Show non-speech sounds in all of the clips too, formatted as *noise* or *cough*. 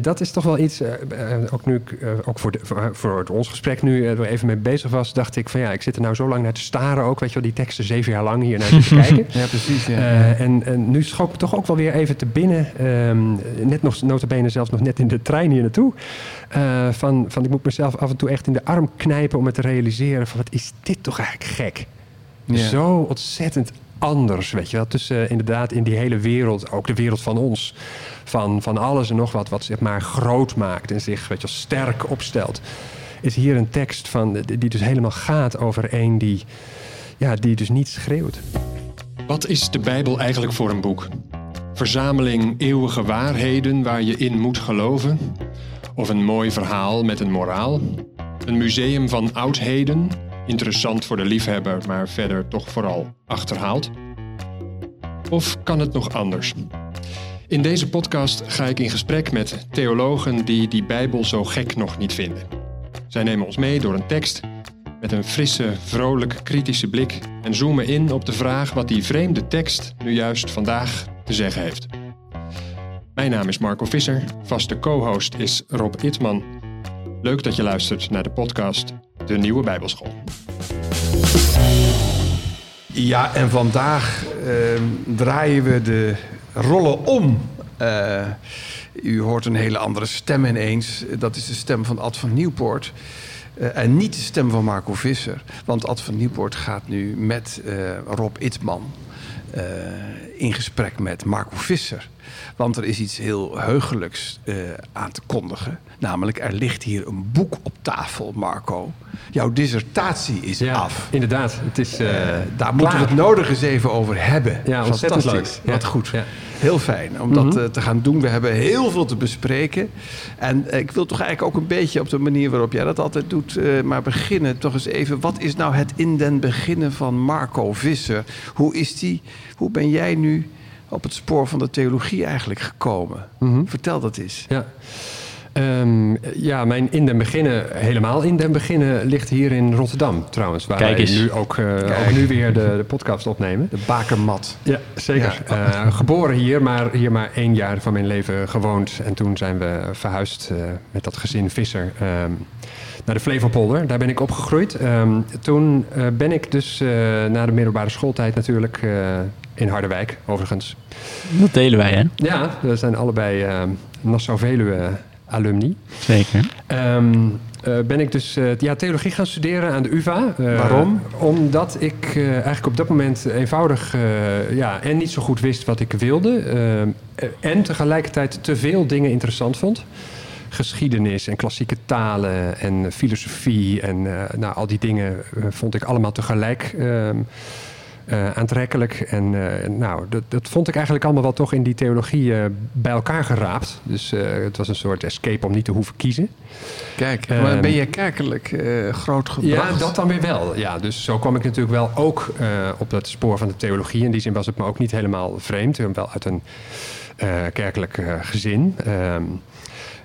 en dat is toch wel iets, eh, eh, ook nu ik, eh, ook voor, de, voor, ons gesprek nu er even mee bezig was, dacht ik van ja, ik zit er nou zo lang naar te staren ook, weet je wel, die teksten zeven jaar lang hier naar te *laughs* kijken. Ja, precies. Ja. En, en nu schoot me toch ook wel weer even te binnen, ehm, net nog, notabene zelfs nog net in de trein hier naartoe, van, van ik moet mezelf af en toe echt in de arm knijpen om me te realiseren van wat is dit toch eigenlijk gek. Ja. Zo ontzettend anders, weet je wel. Tussen inderdaad in die hele wereld, ook de wereld van ons, van, van alles en nog wat, wat zeg maar groot maakt en zich, weet sterk opstelt, is hier een tekst van, die dus helemaal gaat over een die, ja, die dus niet schreeuwt. Wat is de Bijbel eigenlijk voor een boek? Verzameling eeuwige waarheden waar je in moet geloven? Of een mooi verhaal met een moraal? Een museum van oudheden? Interessant voor de liefhebber, maar verder toch vooral achterhaald? Of kan het nog anders? In deze podcast ga ik in gesprek met theologen die die Bijbel zo gek nog niet vinden. Zij nemen ons mee door een tekst met een frisse, vrolijk, kritische blik en zoomen in op de vraag wat die vreemde tekst nu juist vandaag te zeggen heeft. Mijn naam is Marco Visser, vaste co-host is Rob Itman. Leuk dat je luistert naar de podcast De Nieuwe Bijbelschool. Ja, en vandaag ehm, draaien we de rollen om. Eh, u hoort een hele andere stem ineens. Dat is de stem van Ad van Nieuwpoort. Eh, en niet de stem van Marco Visser. Want Ad van Nieuwpoort gaat nu met eh, Rob Itman eh, in gesprek met Marco Visser. Want er is iets heel heugelijks eh, aan te kondigen. Namelijk, er ligt hier een boek op tafel, Marco. Jouw dissertatie is af. inderdaad. Het is, eh, daar moeten we het nodig eens even over hebben. Ja, ontzettend Fantastisch. leuk. Ja. Wat goed. Ja. Heel fijn om dat eh, te gaan doen. We hebben heel veel te bespreken. En eh, ik wil toch eigenlijk ook een beetje op de manier waarop jij dat altijd doet, eh, maar beginnen toch eens even. Wat is nou het in den beginnen van Marco Visser? Hoe is die? Hoe ben jij nu op het spoor van de theologie eigenlijk gekomen? Vertel dat eens. Ja. Ehm, ja, mijn in den beginnen, helemaal in den beginnen, ligt hier in Rotterdam trouwens. Waar Kijk wij nu ook, eh, ook nu weer de, de podcast opnemen. De bakermat. Ja, zeker. Eh, geboren hier, maar hier maar één jaar van mijn leven gewoond. En toen zijn we verhuisd eh, met dat gezin Visser ehm, naar de Flevopolder. Daar ben ik opgegroeid. Ehm, toen ben ik dus eh, na de middelbare schooltijd natuurlijk eh, in Harderwijk, overigens. Dat delen wij, hè? Ja, we zijn allebei Nassau-Veluwe alumni. Zeker. Ehm, eh, ben ik dus eh, ja, theologie gaan studeren aan de UvA. Eh, Waarom? Omdat ik eigenlijk op dat moment eenvoudig ja, en niet zo goed wist wat ik wilde. en tegelijkertijd te veel dingen interessant vond. Geschiedenis en klassieke talen en filosofie en nou, al die dingen vond ik allemaal tegelijk ehm, eh, aantrekkelijk. En eh, nou, dat, dat vond ik eigenlijk allemaal wel toch in die theologie eh, bij elkaar geraapt. Dus het was een soort escape om niet te hoeven kiezen. Kijk, Ehm, maar ben je kerkelijk groot gebracht? Ja, dat dan weer wel. Ja, dus zo kwam ik natuurlijk wel ook op dat spoor van de theologie. In die zin was het me ook niet helemaal vreemd. Wel uit een kerkelijk gezin.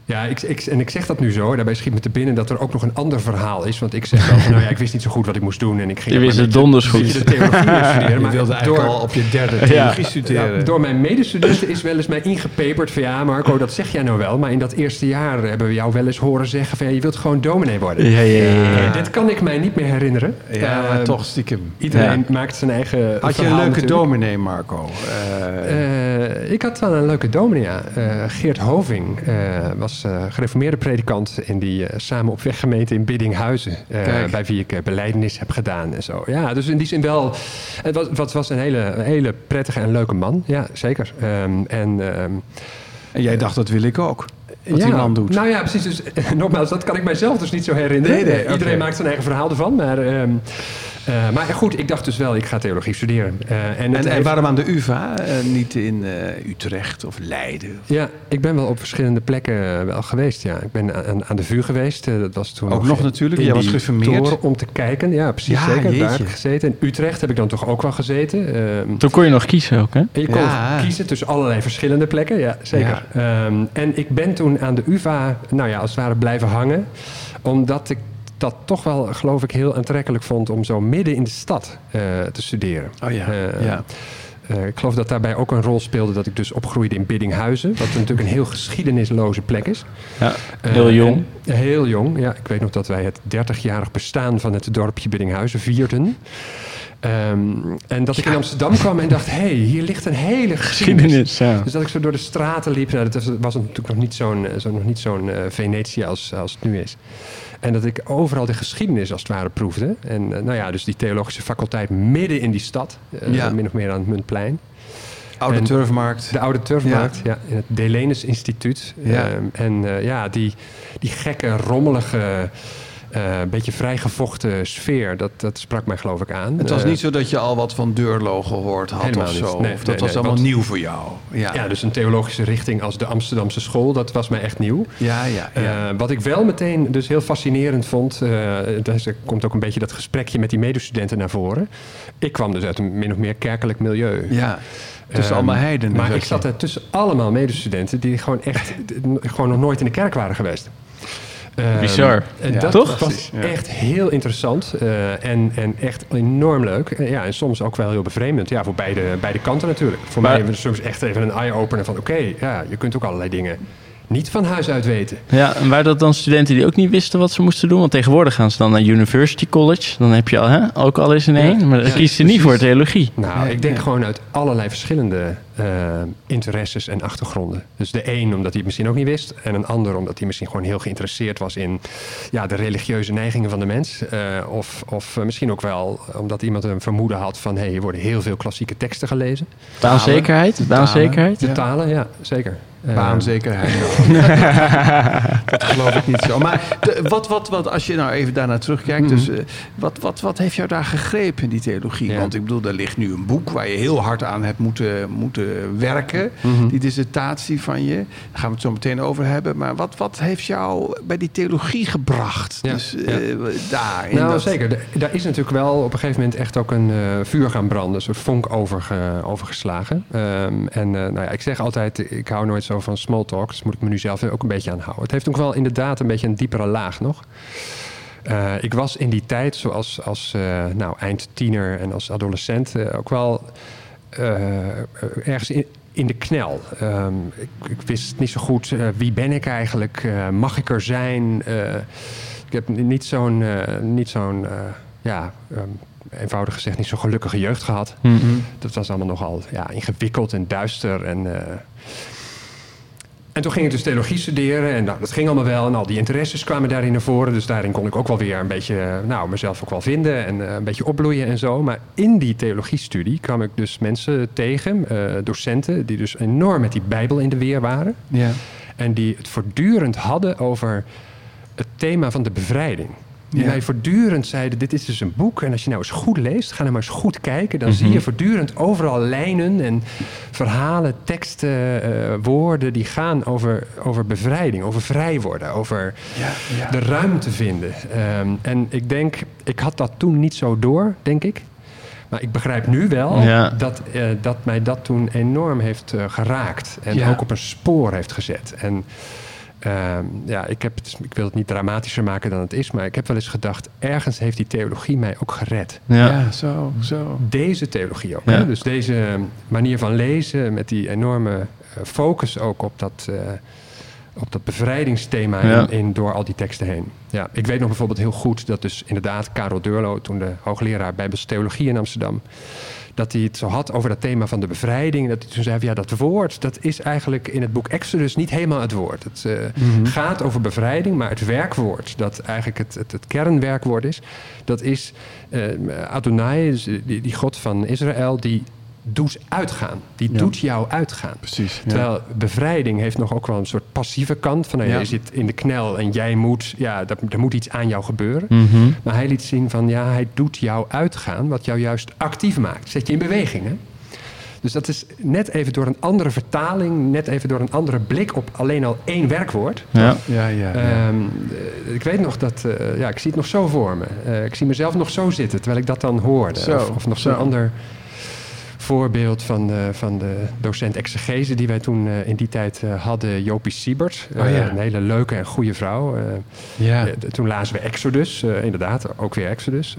Ehm, ja, ik, ik, en ik zeg dat nu zo. Daarbij schiet me te binnen dat er ook nog een ander verhaal is. Want ik zeg wel van, nou ja, ik wist niet zo goed wat ik moest doen. En ik ging Je wist maar het donders de- goed. De theologie studeren. Je maar wilde eigenlijk door- al op je derde theologie studeren. ja, door mijn medestudenten is wel eens mij ingepeperd van ja, Marco, dat zeg jij nou wel. Maar in dat eerste jaar hebben we jou wel eens horen zeggen van ja, je wilt gewoon dominee worden. Ja, ja, ja. Eh, dit kan ik mij niet meer herinneren. Ja, maar Eh, toch stiekem. Iedereen maakt zijn eigen. Had je een leuke natuurlijk. dominee, Marco? Eh, Eh, ik had wel een leuke dominee. Eh, Geert Hoving eh, was eh, gereformeerde predikant in die eh, samen op weg gemeente in Biddinghuizen. eh, bij wie ik beleidenis heb gedaan en zo. Ja, dus in die zin wel. Het was, wat was een hele, een hele prettige en leuke man. Ja, zeker. Ehm, en. ehm, en jij dacht, dat wil ik ook. Wat die man doet. Nou ja, precies. Dus, *laughs* nogmaals, dat kan ik mijzelf dus niet zo herinneren. Nee, nee, Iedereen maakt zijn eigen verhaal ervan. Maar, ehm, eh, maar goed, ik dacht dus wel, ik ga theologie studeren. Eh, en, en, waarom aan de UvA? eh, niet in eh, Utrecht of Leiden? Ja, ik ben wel op verschillende plekken wel geweest. Ja. Ik ben aan, aan de VU geweest. dat was toen Ook nog natuurlijk, jij was toren om te kijken. Ja, precies. Ja, zeker. Daar heb ik gezeten. In Utrecht heb ik dan toch ook wel gezeten. Ehm, Toen kon je nog kiezen ook, hè? en je kon Ja. kiezen tussen allerlei verschillende plekken. Ja, zeker. Ehm, en ik ben toen aan de UvA, nou ja, als het ware blijven hangen. Omdat ik dat toch wel, geloof ik, heel aantrekkelijk vond om zo midden in de stad eh, te studeren. Oh ja, Eh, ja. Eh, ik geloof dat daarbij ook een rol speelde dat ik dus opgroeide in Biddinghuizen. Wat natuurlijk een heel geschiedenisloze plek is. Ja, heel jong. en- heel jong, ja. Ik weet nog dat wij het 30-jarig bestaan van het dorpje Biddinghuizen vierden. Ehm, en dat ik in Amsterdam kwam en dacht, hé, hey, hier ligt een hele geschiedenis. Geschiedenis, ja. Dus dat ik zo door de straten liep. Nou, dat was, was natuurlijk nog niet zo'n zo, nog niet zo'n Venetië als, als het nu is. En dat ik overal de geschiedenis als het ware proefde. En eh, nou ja, dus die theologische faculteit midden in die stad. eh, Ja. Min of meer aan het Muntplein. Oude En- Turfmarkt. De Oude Turfmarkt, ja. in het Delenus Instituut. Ja. Ehm, en eh, ja, die, die gekke, rommelige, eh beetje vrijgevochten sfeer, dat, dat sprak mij geloof ik aan. Het was Eh, niet zo dat je al wat van Deurlo gehoord had of zo. Nee, of dat nee, was nee, allemaal nieuw voor jou. Ja, Ja, dus een theologische richting als de Amsterdamse school, dat was mij echt nieuw. ja, ja. ja. Eh, wat ik wel meteen dus heel fascinerend vond, eh daar er komt ook een beetje dat gesprekje met die medestudenten naar voren. Ik kwam dus uit een min of meer kerkelijk milieu. ja. Tussen Ehm, allemaal heidenen. Maar ik zat er tussen allemaal medestudenten die gewoon echt gewoon nog nooit in de kerk waren geweest. Ehm, Bizar. En Ja, dat toch? was Precies, ja. echt heel interessant eh, en, en echt enorm leuk. Ja, en soms ook wel heel bevreemdend. Ja, voor beide, beide kanten natuurlijk. Voor Maar- mij was het soms echt even een eye-opener van... oké, ja, je kunt ook allerlei dingen niet van huis uit weten. Ja, en waren dat dan studenten die ook niet wisten wat ze moesten doen? Want tegenwoordig gaan ze dan naar University College. Dan heb je al, hè, ook alles in één. Maar dan Ja, kiezen ze niet voor theologie. Nou, Nee, ik denk ja. gewoon uit allerlei verschillende eh, interesses en achtergronden. Dus de een omdat hij het misschien ook niet wist. En een ander omdat hij misschien gewoon heel geïnteresseerd was in ja, de religieuze neigingen van de mens. Eh, of of eh, misschien ook wel omdat iemand een vermoeden had van... hé, hey, hier worden heel veel klassieke teksten gelezen. Baanzekerheid? Baanzekerheid? De talen, ja, zeker. Eh, Baanzekerheid. *laughs* dat geloof ik niet zo. Maar de- wat, wat, wat, als je nou even daarnaar terugkijkt, dus, eh, wat, wat, wat heeft jou daar gegrepen in die theologie? Ja. Want ik bedoel, er ligt nu een boek waar je heel hard aan hebt moeten, moeten werken. Mhm. Die dissertatie van je. Daar gaan we het zo meteen over hebben. Maar wat, wat heeft jou bij die theologie gebracht? Ja, Dus ja. eh, daar. Nou, dat- zeker. De- Daar is natuurlijk wel op een gegeven moment echt ook een vuur gaan branden. Een soort vonk overge- overgeslagen. Ehm, en nou ja, ik zeg altijd, ik hou nooit zo van small talk. Dus moet ik me nu zelf ook een beetje aan houden. Het heeft ook wel inderdaad een beetje een diepere laag nog. Eh, ik was in die tijd, zoals als eh, nou, eindtiener en als adolescent, eh, ook wel ergens in, in de knel. Ehm, ik, ik wist niet zo goed wie ben ik eigenlijk, mag ik er zijn. Ik heb niet zo'n, niet zo'n ja, ehm, eenvoudig gezegd, niet zo'n gelukkige jeugd gehad. Mhm. Dat was allemaal nogal ja, ingewikkeld en duister. En, en toen ging ik dus theologie studeren en nou, dat ging allemaal wel. En al die interesses kwamen daarin naar voren. Dus daarin kon ik ook wel weer een beetje eh, nou, mezelf ook wel vinden en eh, een beetje opbloeien en zo. Maar in die theologiestudie kwam ik dus mensen tegen, eh, docenten, die dus enorm met die Bijbel in de weer waren. Ja. En die het voortdurend hadden over het thema van de bevrijding. Die Ja. mij voortdurend zeiden, dit is dus een boek. En als je nou eens goed leest, ga nou maar eens goed kijken. Dan zie je voortdurend overal lijnen en verhalen, teksten, eh, woorden... die gaan over, over bevrijding, over vrij worden, over Ja, ja. de ruimte vinden. Ehm, en ik denk, ik had dat toen niet zo door, denk ik. Maar ik begrijp nu wel Ja. dat, eh, dat mij dat toen enorm heeft eh, geraakt. En Ja. ook op een spoor heeft gezet. En ehm, ja, ik, heb het, ik wil het niet dramatischer maken dan het is. Maar ik heb wel eens gedacht, ergens heeft die theologie mij ook gered. Ja. Ja, zo, zo. Deze theologie ook. Ja. Hè? Dus deze manier van lezen met die enorme eh, focus ook op dat, eh, op dat bevrijdingsthema Ja. in, in, door al die teksten heen. Ja, ik weet nog bijvoorbeeld heel goed dat dus inderdaad Karel Deurlo, toen de hoogleraar Bijbelse Theologie in Amsterdam, dat hij het zo had over dat thema van de bevrijding. Dat hij toen zei van ja, dat woord, dat is eigenlijk in het boek Exodus niet helemaal het woord. Het eh, gaat over bevrijding, maar het werkwoord, dat eigenlijk het, het, het kernwerkwoord is, dat is eh, Adonai, die, die God van Israël, die doet uitgaan. Die Ja. doet jou uitgaan. Precies. ja. Terwijl bevrijding heeft nog ook wel een soort passieve kant. Van nou, Ja. je zit in de knel en jij moet, ja, er, er moet iets aan jou gebeuren. Mhm. Maar hij liet zien van ja, hij doet jou uitgaan, wat jou juist actief maakt. Zet je in beweging. Hè? Dus dat is net even door een andere vertaling, net even door een andere blik op alleen al één werkwoord. Ja. Ja, ja. ja. Ehm, eh, ik weet nog dat, eh, ja, ik zie het nog zo voor me. Eh, ik zie mezelf nog zo zitten terwijl ik dat dan hoorde. Zo, of, of nog zo'n zo. ander voorbeeld van de, van de docent exegese die wij toen eh, in die tijd eh, hadden, Jopie Siebert. Oh, ja. Eh, een hele leuke en goede vrouw. Ja. toen lazen we Exodus, inderdaad, ook weer Exodus.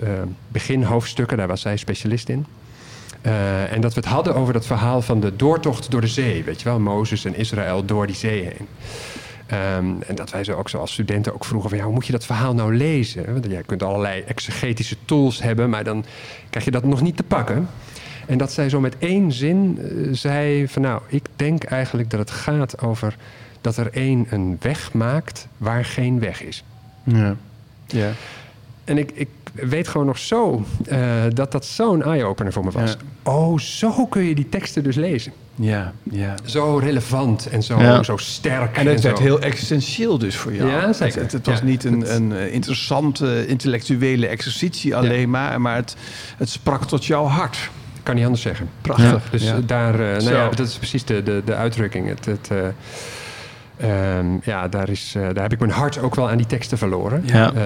Begin hoofdstukken, daar was zij specialist in. En dat we het hadden over dat verhaal van de doortocht door de zee. Weet je wel, Mozes en Israël door die zee heen. Ehm, en dat wij zo ook zo als studenten ook vroegen van... Ja, hoe moet je dat verhaal nou lezen? Want jij kunt allerlei exegetische tools hebben... maar dan krijg je dat nog niet te pakken. En dat zij zo met één zin eh, zei van... nou, ik denk eigenlijk dat het gaat over dat er één een weg maakt waar geen weg is. Ja. ja. En ik, ik weet gewoon nog zo eh, dat dat zo'n eye-opener voor me was. Oh, zo kun je die teksten dus lezen. Ja, ja. Zo relevant en zo, Ja. zo sterk. En het werd heel existentieel dus voor jou. Ja, zeker. Het, het was Ja, niet een, het- een eh, interessante intellectuele exercitie alleen maar, maar het, het sprak tot jouw hart. Kan niet anders zeggen. Prachtig. Dus Ja. daar, eh, nou ja, dat is precies de, de, de uitdrukking. Het, het, eh, ehm, ja, daar, is, eh, daar heb ik mijn hart ook wel aan die teksten verloren. Ja. Eh,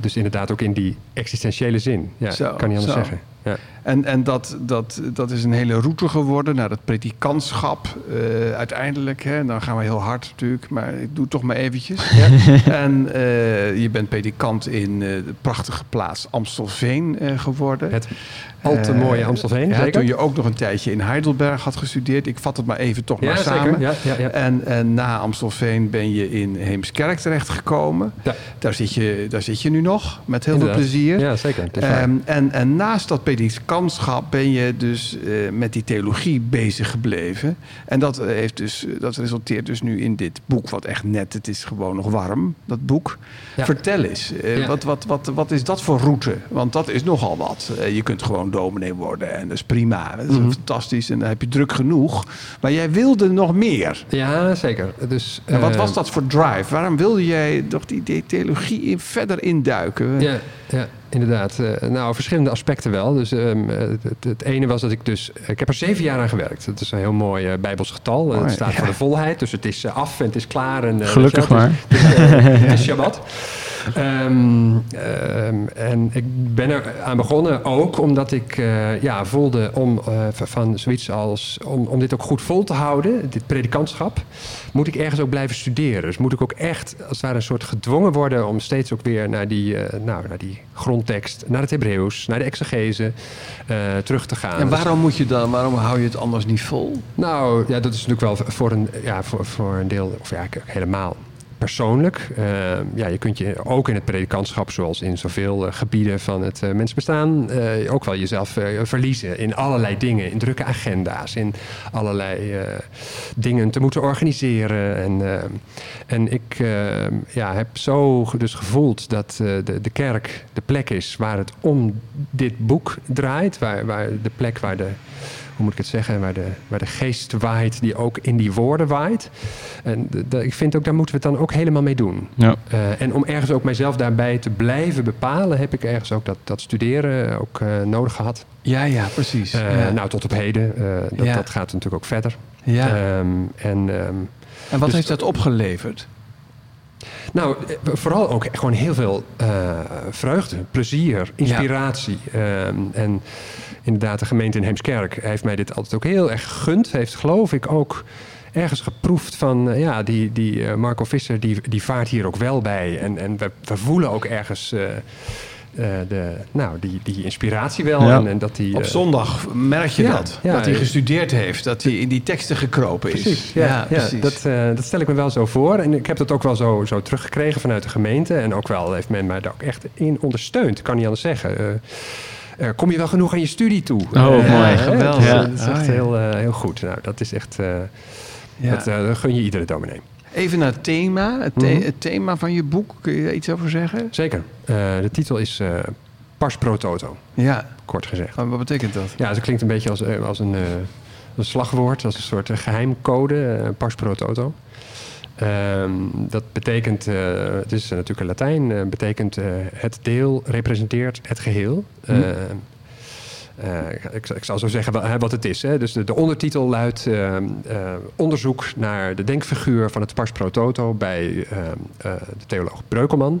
dus inderdaad ook in die existentiële zin. Ja, Zo, kan niet anders zo. zeggen. Ja. En, en dat, dat, dat is een hele route geworden naar dat predikantschap. eh, uiteindelijk, hè, dan gaan we heel hard natuurlijk, maar ik doe het toch maar eventjes. *laughs* En eh, je bent predikant in eh, de prachtige plaats Amstelveen eh, geworden. Het al te Eh, mooie Amstelveen, ja, zeker? Toen je ook nog een tijdje in Heidelberg had gestudeerd. Ik vat het maar even toch Ja, maar samen. Ja, ja, ja. En, en na Amstelveen ben je in Heemskerk terechtgekomen. Daar, zit je, daar zit je nu nog, met heel Inderdaad. veel plezier. Ja, zeker. Ehm, en, en naast dat predikantschap ben je dus eh, met die theologie bezig gebleven. En dat, eh, heeft dus, eh, dat resulteert dus nu in dit boek, wat echt net, het is gewoon nog warm, dat boek. Vertel eens, eh, wat, wat, wat, wat is dat voor route? Want dat is nogal wat. Eh, je kunt gewoon dominee worden en dat is prima. Dat is Mhm. fantastisch en dan heb je druk genoeg. Maar jij wilde nog meer. Ja, zeker. Dus, En wat eh, was dat voor drive? Waarom wilde jij toch die, die theologie in, verder induiken? Ja, ja inderdaad. Eh, nou, verschillende aspecten wel. Dus ehm, eh, het, het ene was dat ik dus... Ik heb er zeven jaar aan gewerkt. Dat is een heel mooi bijbels getal. Het staat ja. voor de volheid. Dus het is af en het is klaar. En, Gelukkig maar. Het is, het is, *laughs* het is Shabbat. Ehm, ehm, en ik ben er aan begonnen ook omdat ik eh, ja, voelde om eh, van zoiets als... Om, om dit ook goed vol te houden, dit predikantschap... moet ik ergens ook blijven studeren. Dus moet ik ook echt als het ware een soort gedwongen worden... om steeds ook weer naar die, eh, nou, naar die grondtekst, naar het Hebreeuws... naar de exegese terug te gaan. En Dus- waarom moet je dan, waarom hou je het anders niet vol? nou, ja, dat is natuurlijk wel voor een, ja, voor, voor een deel, of ja, helemaal persoonlijk. Eh, ja, je kunt je ook in het predikantschap, zoals in zoveel eh, gebieden van het eh, mensbestaan, ook wel jezelf verliezen in allerlei dingen, in drukke agenda's, in allerlei dingen te moeten organiseren. En, en ik ja, heb zo dus gevoeld dat de, de kerk de plek is waar het om dit boek draait, waar, waar de plek waar de hoe moet ik het zeggen, waar de, waar de geest waait, die ook in die woorden waait. En de- de- ik vind ook, daar moeten we het dan ook helemaal mee doen. Ja. Eh, en om ergens ook mijzelf daarbij te blijven bepalen, heb ik ergens ook dat, dat studeren ook eh, nodig gehad. Ja, ja, precies. Eh, ja. Nou, tot op heden. dat, Ja. dat gaat natuurlijk ook verder. ja. Ehm, en ehm, en wat dus- heeft dat opgeleverd? Nou, eh, vooral ook gewoon heel veel eh, vreugde, plezier, inspiratie. Ehm, en inderdaad, de gemeente in Heemskerk heeft mij dit altijd ook heel erg gegund. Heeft geloof ik ook ergens geproefd van... eh, ja, die, die Marco Visser, die, die vaart hier ook wel bij. En, en we, we voelen ook ergens... eh, de, nou, die, die inspiratie wel. Ja. En, en dat die, Op eh, zondag merk je ja, dat. ja, dat hij gestudeerd heeft. Dat hij in die teksten gekropen is. Precies, ja, ja, precies. Dat, eh, dat stel ik me wel zo voor. En ik heb dat ook wel zo, zo teruggekregen vanuit de gemeente. En ook wel heeft men mij daar ook echt in ondersteund. Kan niet anders zeggen. Eh, eh, kom je wel genoeg aan je studie toe? Oh, mooi. Geweldig. Dat, Ja. is- dat is echt Ah, ja. heel, eh, heel goed. Nou, dat is echt... eh, Ja. dat, dat gun je iedere dominee. Even naar het thema. Het, the- Mhm. het thema van je boek. Kun je daar iets over zeggen? Zeker. Eh, de titel is eh, Pars pro toto, Ja. kort gezegd. Maar wat betekent dat? Ja, dat klinkt een beetje als, eh, als een, een slagwoord, als een soort eh, geheimcode, eh, pars pro toto. Ehm, dat betekent, het is natuurlijk een Latijn, betekent het deel representeert het geheel. Hm. Eh, eh, ik, ik zal zo zeggen wat het is. Hè. Dus de, de ondertitel luidt ehm, eh, onderzoek naar de denkfiguur van het pars pro toto bij eh, de theoloog Breukelman.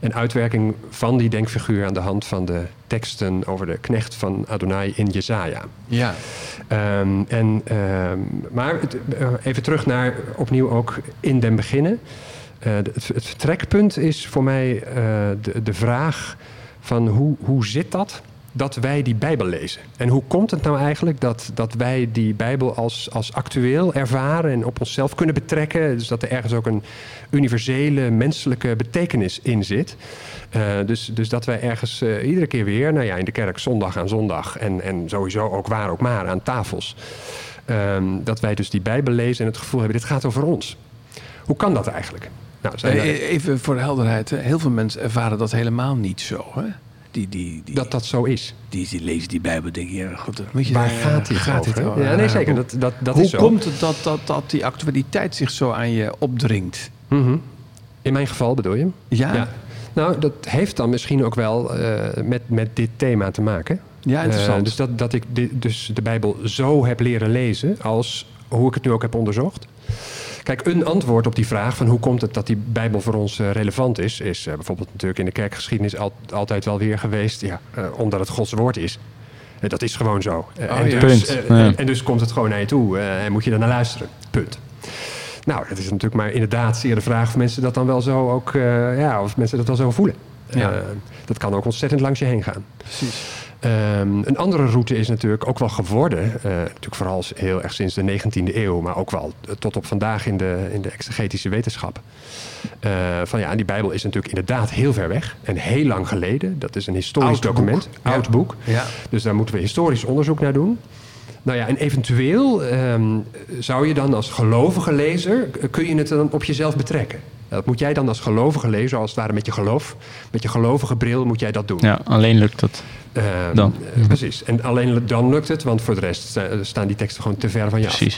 En uitwerking van die denkfiguur aan de hand van de teksten over de knecht van Adonai in Jezaja. Ja. Ehm, en, ehm, maar het- eh, even terug naar opnieuw ook in den beginnen. Eh, het, het vertrekpunt is voor mij eh, de, de vraag van hoe, hoe zit dat? Dat wij die Bijbel lezen. En hoe komt het nou eigenlijk dat, dat wij die Bijbel als, als actueel ervaren en op onszelf kunnen betrekken? Dus dat er ergens ook een universele menselijke betekenis in zit. Uh, dus, dus dat wij ergens uh, iedere keer weer, nou ja, in de kerk zondag aan zondag en, en sowieso ook waar ook maar aan tafels. Um, dat wij dus die Bijbel lezen en het gevoel hebben, dit gaat over ons. Hoe kan dat eigenlijk? Nou, zijn Even voor de helderheid, heel veel mensen ervaren dat helemaal niet zo. Hè? Die, die, die, dat dat zo is. Die, die lezen die Bijbel denk je, goed, dat moet je Waar gaat dit gaat over? over? Ja, nee, zeker. Dat, dat, dat hoe is zo. komt het dat, dat, dat die actualiteit zich zo aan je opdringt? Mm -hmm. In mijn geval bedoel je? Ja. ja. Nou, dat heeft dan misschien ook wel uh, met, met dit thema te maken. Ja, interessant. Uh, dus dat, dat ik dit, dus de Bijbel zo heb leren lezen als hoe ik het nu ook heb onderzocht. Kijk, een antwoord op die vraag van hoe komt het dat die Bijbel voor ons uh, relevant is, is uh, bijvoorbeeld natuurlijk in de kerkgeschiedenis al, altijd wel weer geweest, ja, uh, omdat het Gods woord is. dat is gewoon zo. Oh, en, ja. dus, ja. en dus komt het gewoon naar je toe en moet je er naar luisteren. Punt. Nou, dat is natuurlijk maar inderdaad zeer de vraag of mensen dat dan wel zo ook, ja, of mensen dat wel zo voelen. Ja. dat kan ook ontzettend langs je heen gaan. Precies. Um, een andere route is natuurlijk ook wel geworden, uh, natuurlijk vooral heel erg sinds de 19e eeuw, maar ook wel tot op vandaag in de, in de exegetische wetenschap. Uh, van ja, die Bijbel is natuurlijk inderdaad heel ver weg en heel lang geleden. Dat is een historisch oud document, boek. oud ja. boek. Ja. Dus daar moeten we historisch onderzoek naar doen. Nou ja, en eventueel um, zou je dan als gelovige lezer, kun je het dan op jezelf betrekken. Dat moet jij dan als gelovige lezer, als het ware met je geloof, met je gelovige bril, moet jij dat doen. Ja, alleen lukt dat. Uh, dan. Uh, precies. En alleen dan lukt het, want voor de rest staan die teksten gewoon te ver van je precies.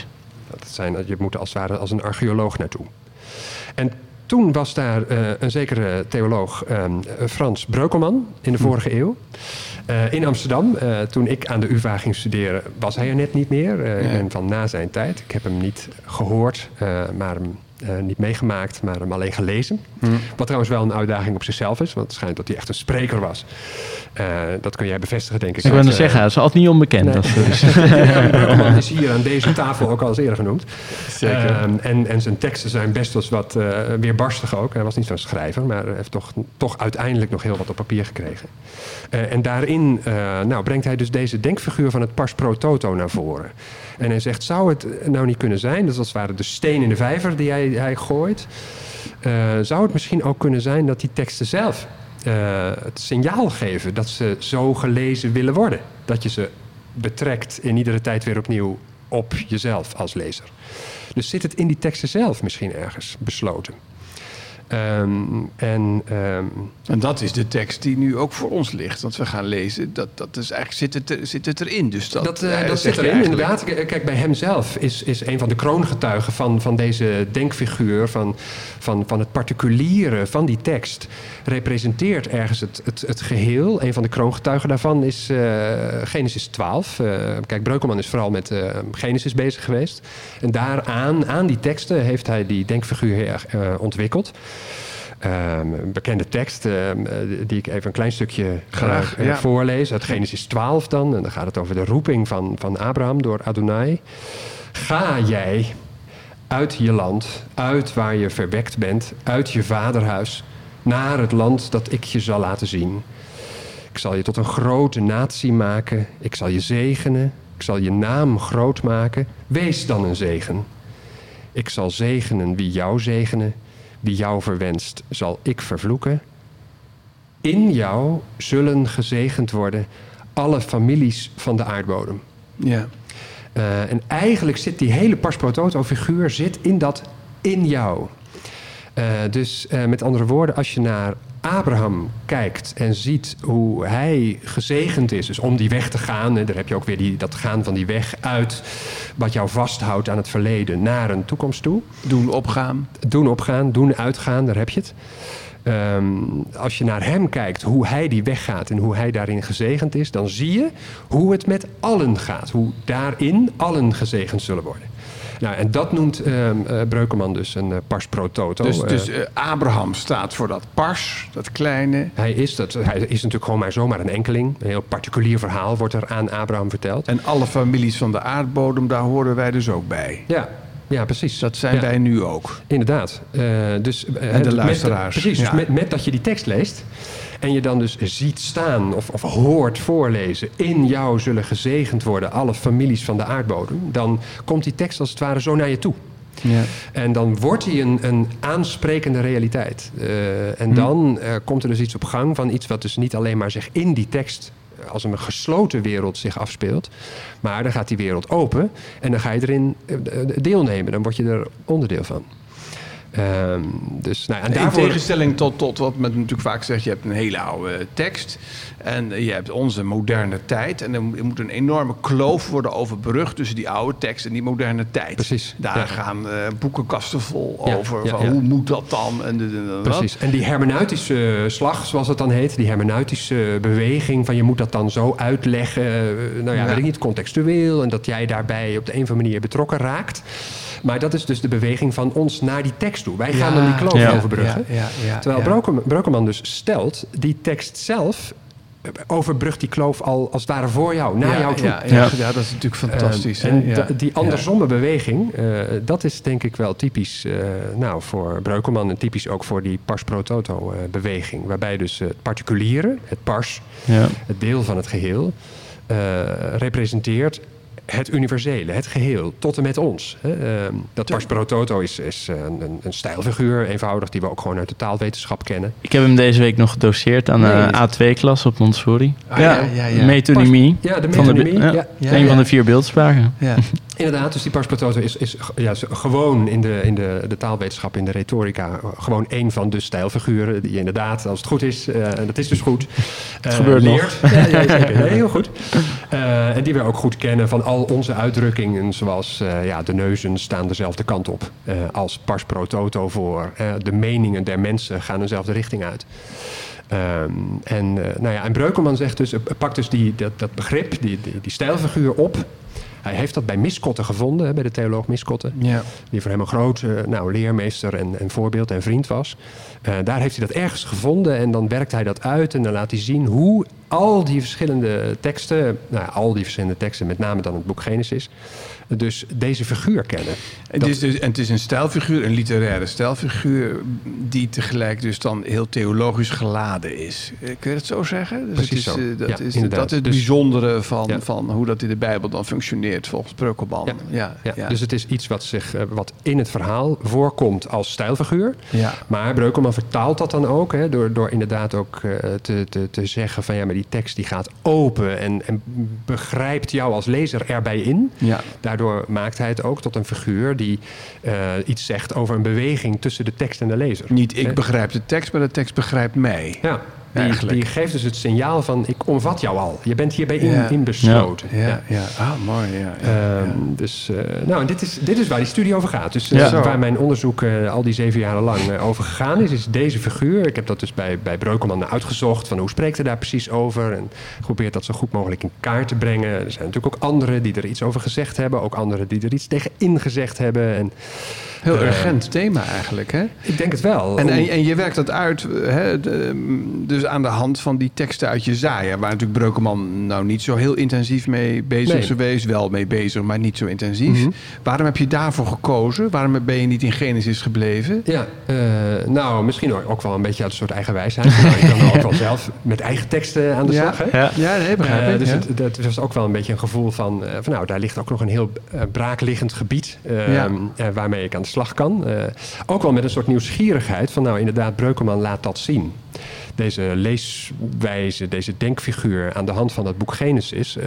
af. Dat zijn, je moet als het ware als een archeoloog naartoe. En toen was daar uh, een zekere theoloog, Frans Breukelman, in de vorige hm. eeuw. Uh, in Amsterdam, uh, toen ik aan de UvA ging studeren, was hij er net niet meer. Nee. Ik ben van na zijn tijd. Ik heb hem niet gehoord, maar hem niet meegemaakt, maar hem alleen gelezen. Hmm. Wat trouwens wel een uitdaging op zichzelf is, want het schijnt dat hij echt een spreker was. dat kun jij bevestigen, denk ik. Ik wil zeggen, dat is altijd niet onbekend. Nee. Dat *laughs* is. Is hier aan deze tafel ook al eens eerder genoemd. Zeker. en, en zijn teksten zijn best wel wat weerbarstig ook. Hij was niet zo'n schrijver, maar heeft toch, toch uiteindelijk nog heel wat op papier gekregen. en daarin in, nou, brengt hij dus deze denkfiguur van het pars pro toto naar voren. En hij zegt, zou het nou niet kunnen zijn, dat is als het ware de steen in de vijver die hij, hij gooit, uh, zou het misschien ook kunnen zijn dat die teksten zelf uh, het signaal geven dat ze zo gelezen willen worden. Dat je ze betrekt in iedere tijd weer opnieuw op jezelf als lezer. Dus zit het in die teksten zelf misschien ergens besloten. Um, en, um, en dat is de tekst die nu ook voor ons ligt. Want we gaan lezen, dat, dat is eigenlijk, zit, het, zit het erin. Dus dat, dat, uh, dat zit erin, inderdaad. Kijk, bij hem zelf is, is een van de kroongetuigen van, van deze denkfiguur... Van, van, van het particuliere van die tekst... representeert ergens het, het, het geheel. Een van de kroongetuigen daarvan is uh, Genesis 12. Uh, kijk, Breukelman is vooral met Genesis bezig geweest. En daaraan, aan die teksten, heeft hij die denkfiguur ontwikkeld. Um, een bekende tekst, uh, die ik even een klein stukje Graag, uh, ja. voorlees. Uit Genesis 12 dan. En dan gaat het over de roeping van, van Abraham door Adonai. Ga jij uit je land, uit waar je verwekt bent, uit je vaderhuis, naar het land dat ik je zal laten zien. Ik zal je tot een grote natie maken. Ik zal je zegenen. Ik zal je naam groot maken. Wees dan een zegen. Ik zal zegenen wie jou zegenen. Wie jou verwenst, zal ik vervloeken. In jou zullen gezegend worden alle families van de aardbodem. Ja. Uh, en eigenlijk zit die hele Pasprototo-figuur zit in dat in jou. Uh, dus uh, met andere woorden, als je naar Abraham kijkt en ziet hoe hij gezegend is, dus om die weg te gaan, en daar heb je ook weer die, dat gaan van die weg uit, wat jou vasthoudt aan het verleden naar een toekomst toe. Doen opgaan. Doen opgaan, doen uitgaan, daar heb je het. Um, als je naar hem kijkt, hoe hij die weg gaat en hoe hij daarin gezegend is, dan zie je hoe het met allen gaat. Hoe daarin allen gezegend zullen worden. Nou, en dat noemt uh, uh, Breukelman dus een uh, pars pro toto. Dus, dus Abraham staat voor dat pars, dat kleine. Hij is, dat, hij is natuurlijk gewoon maar zomaar een enkeling. Een heel particulier verhaal wordt er aan Abraham verteld. En alle families van de aardbodem, daar horen wij dus ook bij. Ja, ja, precies. Dat zijn ja. wij nu ook. Inderdaad. Uh, dus, uh, en de luisteraars. Met, precies, ja. dus met, met, dat je die tekst leest... en je dan dus ziet staan of, of hoort voorlezen... in jou zullen gezegend worden alle families van de aardbodem... dan komt die tekst als het ware zo naar je toe. Ja. En dan wordt hij een, een aansprekende realiteit. Eh, en dan eh, komt er dus iets op gang van iets wat dus niet alleen maar zich in die tekst eh, als een gesloten wereld zich afspeelt. Maar dan gaat die wereld open en dan ga je erin deelnemen. Dan word je er onderdeel van. Ehm, dus, nou, ja, en In daarvoor... tegenstelling tot, tot wat men natuurlijk vaak zegt, je hebt een hele oude tekst en je hebt onze moderne tijd. En er moet- een enorme kloof worden overbrugd tussen die oude tekst en die moderne tijd. Precies, Daar ja. gaan eh, boekenkasten vol Ja, over. ja. Hoe moet dat dan? En. Precies. En die hermeneutische slag, zoals het dan heet, die hermeneutische beweging van je moet dat dan zo uitleggen, eh, nou ja, Ja. weet ik niet, contextueel en dat jij daarbij op de een of andere manier betrokken raakt. Maar dat is dus de beweging van ons naar die tekst toe. Wij gaan Ja, dan die kloof ja, overbruggen. ja, ja, ja, Terwijl ja. Brokeman, Brokeman dus stelt, die tekst zelf overbrugt die kloof al als het ware voor jou, naar ja, jou toe. Ja, ja, Ja. ja, dat is natuurlijk fantastisch. Ehm, en Ja. die Ja. andersomme beweging, eh, dat is denk ik wel typisch eh, nou, voor Breukelman en typisch ook voor die pars pro toto eh, beweging. Waarbij dus het particuliere, het pars, Ja. het deel van het geheel, eh, representeert het universele, het geheel, tot en met ons. Hè. Ehm, dat pars pro toto is, is eh, een, een, een stijlfiguur, eenvoudig, die we ook gewoon uit de taalwetenschap kennen. Ik heb hem deze week nog gedoseerd aan Nee, de A2-klas op Montessori. Ah, ja, ja, ja. Metonymie. Ja, de Van de- metonymie. ja. ja. Ja, een ja. van de vier beeldspraken. Ja. *laughs* Inderdaad, dus die pars pro toto is, is ja, gewoon in, de, in de, de taalwetenschap, in de retorica, eh, gewoon een van de stijlfiguren die je inderdaad, als het goed is, eh, en dat is dus goed, *laughs* het gebeurt leert. Ja, ja, zeker. *laughs* Nee, heel goed. Eh, en die we ook goed kennen van al onze uitdrukkingen, zoals eh, ja, de neuzen staan dezelfde kant op eh, als pars pro toto voor. eh, de meningen der mensen gaan dezelfde richting uit. Ehm, en, eh, nou ja, en Breukelman zegt dus, eh, pakt dus die, dat, dat begrip, die, die, die stijlfiguur op. Hij heeft dat bij Miskotten gevonden, hè, bij de theoloog Miskotten. Ja. Die voor hem een groot eh, nou, leermeester en, en voorbeeld en vriend was. Eh, daar heeft hij dat ergens gevonden en dan werkt hij dat uit en dan laat hij zien hoe al die verschillende teksten, nou ja, al die verschillende teksten, met name dan het boek Genesis, dus deze figuur kennen. Het is, dus, en het is een stijlfiguur, een literaire stijlfiguur, die tegelijk dus dan heel theologisch geladen is. Eh, Kun je dat zo zeggen? Dus Precies het is, zo. eh, dat, Ja, is, inderdaad. dat is het Dus- bijzondere van, Ja. van hoe dat in de Bijbel dan functioneert volgens Breukelman. Ja. Ja, Dus het is iets wat, zich, eh, wat in het verhaal voorkomt als stijlfiguur. ja. Maar Breukelman vertaalt dat dan ook, hè, door, door inderdaad ook te, te, te zeggen van ja, maar die tekst die gaat open en, en begrijpt jou als lezer erbij in. Ja. Daardoor maakt hij het ook tot een figuur die eh, iets zegt over een beweging tussen de tekst en de lezer. Niet ik Eh, begrijp de tekst, maar de tekst begrijpt mij. Ja, die, die geeft dus het signaal van ik omvat jou al. Je bent hierbij in, inbesloten. Ja, ja. Ah, mooi. Ja, Ehm. Dus, eh, nou, en dit is, dit is waar die studie over gaat. Dus eh, waar mijn onderzoek eh, al die zeven jaren lang over gegaan is, is deze figuur. Ik heb dat dus bij, bij Breukelman uitgezocht. Van hoe spreekt hij daar precies over? En geprobeerd dat zo goed mogelijk in kaart te brengen. Er zijn natuurlijk ook anderen die er iets over gezegd hebben. Ook anderen die er iets tegen ingezegd hebben. En Heel eh, urgent thema eigenlijk, hè? ik denk het wel. En, en, en je werkt dat uit, hè, de, dus aan de hand van die teksten uit Jezaja... waar natuurlijk Breukelman nou niet zo heel intensief mee bezig Nee. is geweest. Wel mee bezig, maar niet zo intensief. Mhm. Waarom heb je daarvoor gekozen? Waarom ben je niet in Genesis gebleven? Ja, eh, nou, misschien ook- ook wel een beetje uit een soort eigen wijsheid. *laughs* nou, ik kan wel ook wel zelf met eigen teksten aan de Ja. slag. Hè? Ja. Ja, nee, begrijp Eh, ik. dus ja. het, dat was ook wel een beetje een gevoel van, eh, van nou, daar ligt ook nog een heel braakliggend gebied eh, Ja. eh, waarmee ik aan de slag kan. Eh, ook wel met een soort nieuwsgierigheid van, nou, inderdaad, Breukelman laat dat zien. Deze leeswijze, deze denkfiguur aan de hand van dat boek Genesis. eh,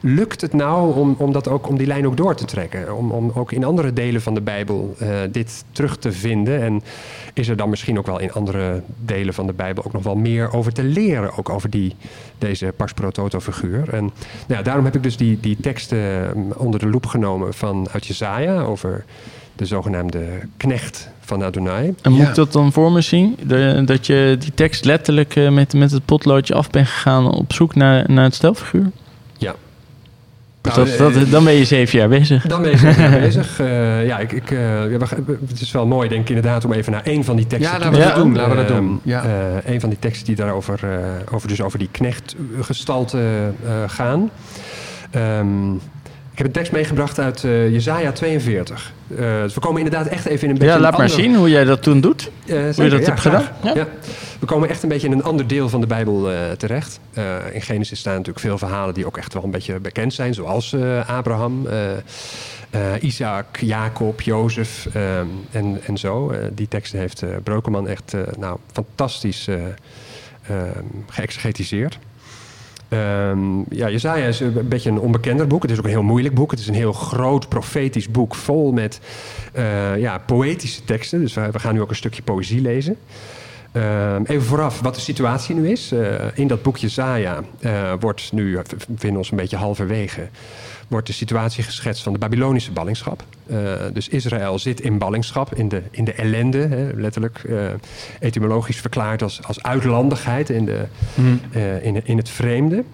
lukt het nou om, om, dat ook, om die lijn ook door te trekken? Om, om ook in andere delen van de Bijbel eh, dit terug te vinden? En is er dan misschien ook wel in andere delen van de Bijbel ook nog wel meer over te leren? Ook over die, deze pars pro toto figuur. En nou ja, daarom heb ik dus die, die teksten mm, onder de loep genomen van uit Jezaja over de zogenaamde knecht van Adonai. En moet Ja. ik dat dan voor me zien? De- dat je die tekst letterlijk eh, met, met het potloodje af bent gegaan op zoek naar, naar het stelfiguur? Ja. Nou, dat, dat, eh, dan ben je zeven jaar bezig. Dan ben je zeker mee *laughs* bezig. Eh, ja, ik, ik, eh, ja, het is wel mooi, denk ik, inderdaad, om even naar één van die teksten Ja, te laten we dat gaan. doen, laten we dat doen, ja. eh, een van die teksten die daarover over, dus over die knechtgestalte eh gaan. Ehm, Ik heb een tekst meegebracht uit uh, Jezaja 42. Uh, dus we komen inderdaad echt even in een beetje... Ja, laat een maar ander- zien hoe jij dat toen doet. Eh, hoe je dat ja, hebt gedaan. Ja. Ja. We komen echt een beetje in een ander deel van de Bijbel eh, terecht. Eh, in Genesis staan natuurlijk veel verhalen die ook echt wel een beetje bekend zijn. Zoals Abraham, Isaac, Jacob, Jozef en, en zo. Die teksten heeft Brokeman echt nou, fantastisch geëxegetiseerd. Ehm, ja, Jezaja is een beetje een onbekender boek. Het is ook een heel moeilijk boek. Het is een heel groot profetisch boek vol met eh, ja, poëtische teksten. Dus we, we gaan nu ook een stukje poëzie lezen. Ehm, even vooraf wat de situatie nu is. Eh, in dat boek Jezaja eh, wordt nu, we vinden ons een beetje halverwege, wordt de situatie geschetst van de Babylonische ballingschap. Eh, dus Israël zit in ballingschap, in de, in de ellende, hè, letterlijk eh, etymologisch verklaard als, als uitlandigheid in, de, eh, in, in het vreemde.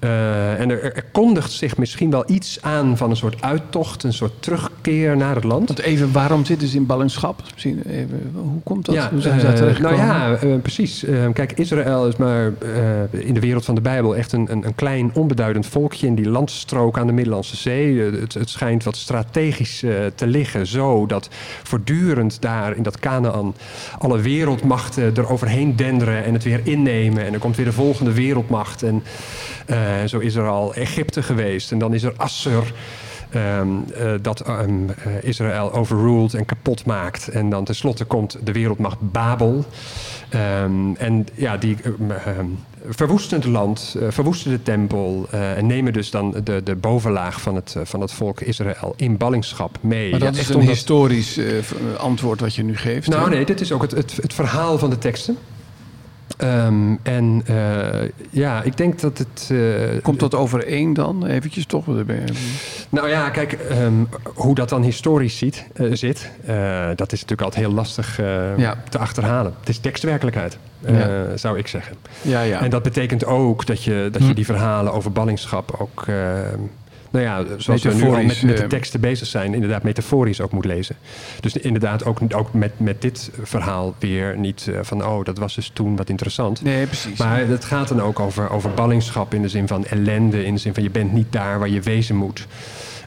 Eh, en er, er kondigt zich misschien wel iets aan van een soort uittocht, een soort terugkeer naar het land. Want even, waarom zitten ze in ballingschap? Misschien even, hoe komt dat? hoe zijn ze eh, daar terechtgekomen? nou ja, eh, precies. Eh, kijk, Israël is maar eh, in de wereld van de Bijbel echt een, een, een klein, onbeduidend volkje in die landstrook aan de Middellandse Zee. Eh, het, het schijnt wat strategisch eh, te liggen, zo dat voortdurend daar in dat Canaan alle wereldmachten eroverheen denderen en het weer innemen. En er komt weer de volgende wereldmacht. En eh, zo is er al Egypte geweest en dan is er Assur. Ehm, eh, dat ehm, eh, Israël overruled en kapot maakt. En dan tenslotte komt de wereldmacht Babel. Ehm, en ja, die verwoesten het land, eh, verwoesten de tempel... eh, en nemen dus dan de, de bovenlaag van het, eh, van het volk Israël in ballingschap mee. Maar dat Ja, is echt een omdat- historisch eh, antwoord wat je nu geeft. Nou hè? nee, dit is ook het, het, het verhaal van de teksten. Ehm, en eh, ja, ik denk dat het... eh, Komt dat overeen dan? Eventjes toch? Nou ja, kijk, ehm, hoe dat dan historisch ziet, eh, zit, dat is natuurlijk altijd heel lastig Ja. te achterhalen. Het is tekstwerkelijkheid, Ja. zou ik zeggen. Ja, ja. En dat betekent ook dat je, dat je die verhalen over ballingschap ook, eh, nou ja, zoals we nu al met, de eh, teksten bezig zijn, inderdaad metaforisch ook moet lezen. Dus inderdaad ook, ook met, met dit verhaal weer niet eh, van, oh, dat was dus toen wat interessant. Nee, precies. Maar het gaat dan ook over, over ballingschap in de zin van ellende. In de zin van je bent niet daar waar je wezen moet.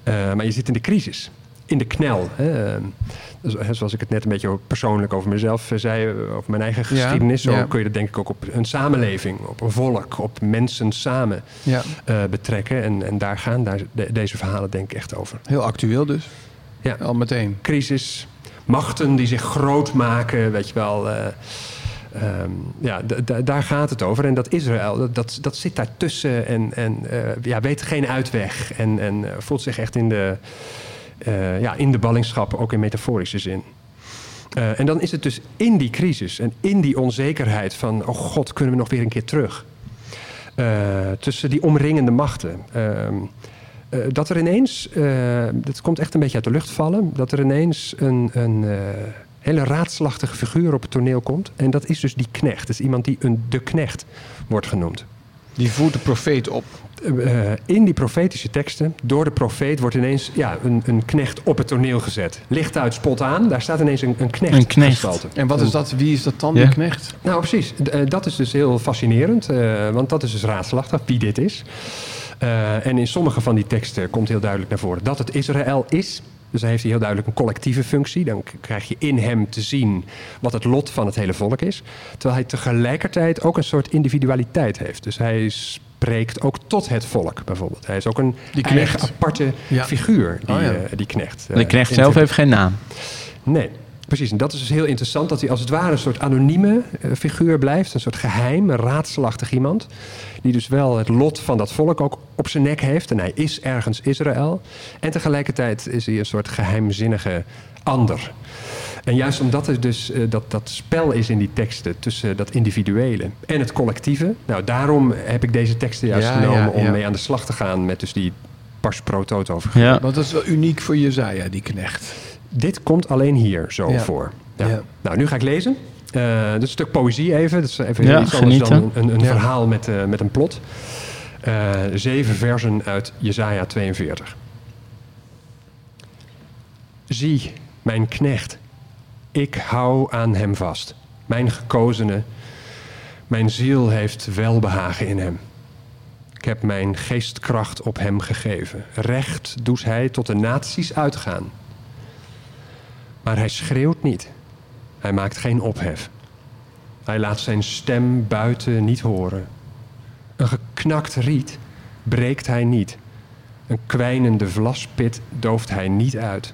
Eh, maar je zit in de crisis. In de knel. Hè. Dus, hè, zoals ik het net een beetje persoonlijk over mezelf eh, zei. eh, Over mijn eigen Ja, geschiedenis. Zo ja. kun je dat denk ik ook op een samenleving. Op een volk. Op mensen samen ja, eh, betrekken. En, en daar gaan daar, de- deze verhalen denk ik echt over. heel actueel dus. Ja. Al meteen. crisis, machten die zich groot maken, weet je wel. eh, ehm, ja, daar gaat het over. En dat Israël, dat, dat, dat zit daartussen en, en ja, weet geen uitweg. En, en voelt zich echt in de, eh, ja, in de ballingschap, ook in metaforische zin. Eh, en dan is het dus in die crisis en in die onzekerheid van... oh god, kunnen we nog weer een keer terug? Eh, tussen die omringende machten. Ehm, eh, dat er ineens, dat komt echt een beetje uit de lucht vallen... dat er ineens een, een hele raadslachtige figuur op het toneel komt. En dat is dus die knecht. Dat is iemand die een de knecht wordt genoemd. Die voert de profeet op. Eh, in die profetische teksten, door de profeet, wordt ineens ja, een, een knecht op het toneel gezet. Licht uit, spot aan, daar staat ineens een, een knecht. Een knecht. gestalte. En wat is dat? Wie is dat dan, Ja. die knecht? Nou, precies. D- eh, dat is dus heel fascinerend, eh, want dat is dus raadselachtig wie dit is. Eh, en in sommige van die teksten komt heel duidelijk naar voren dat het Israël is. Dus dan heeft hij heel duidelijk een collectieve functie. Dan krijg je in hem te zien wat het lot van het hele volk is. Terwijl hij tegelijkertijd ook een soort individualiteit heeft. Dus hij spreekt ook tot het volk, bijvoorbeeld. Hij is ook een Die eigen aparte Ja. figuur, die, Oh ja. eh, die knecht. De eh, knecht zelf heeft geen naam. Nee, precies. En dat is dus heel interessant dat hij als het ware een soort anonieme eh, figuur blijft. Een soort geheim, een raadselachtig iemand. Die dus wel het lot van dat volk ook op zijn nek heeft. En hij is ergens Israël. En tegelijkertijd is hij een soort geheimzinnige ander. En juist omdat er dus eh, dat, dat spel is in die teksten tussen dat individuele en het collectieve. Nou, daarom heb ik deze teksten juist Ja, genomen ja, om ja. mee aan de slag te gaan met dus die pars pro toto Ja. Want dat is wel uniek voor Jezaja, die knecht. Dit komt alleen hier zo Ja. voor. Ja. Ja. Nou, nu ga ik lezen. Eh dit is een stuk poëzie even. Dat is even Ja, iets anders dan een, een Ja. verhaal met, eh, met een plot. Eh, zeven versen uit Jesaja 42. Zie, mijn knecht. Ik hou aan hem vast. Mijn gekozene. Mijn ziel heeft welbehagen in hem. Ik heb mijn geestkracht op hem gegeven. Recht doet hij tot de naties uitgaan. Maar hij schreeuwt niet. Hij maakt geen ophef. Hij laat zijn stem buiten niet horen. Een geknakt riet breekt hij niet. Een kwijnende vlaspit dooft hij niet uit.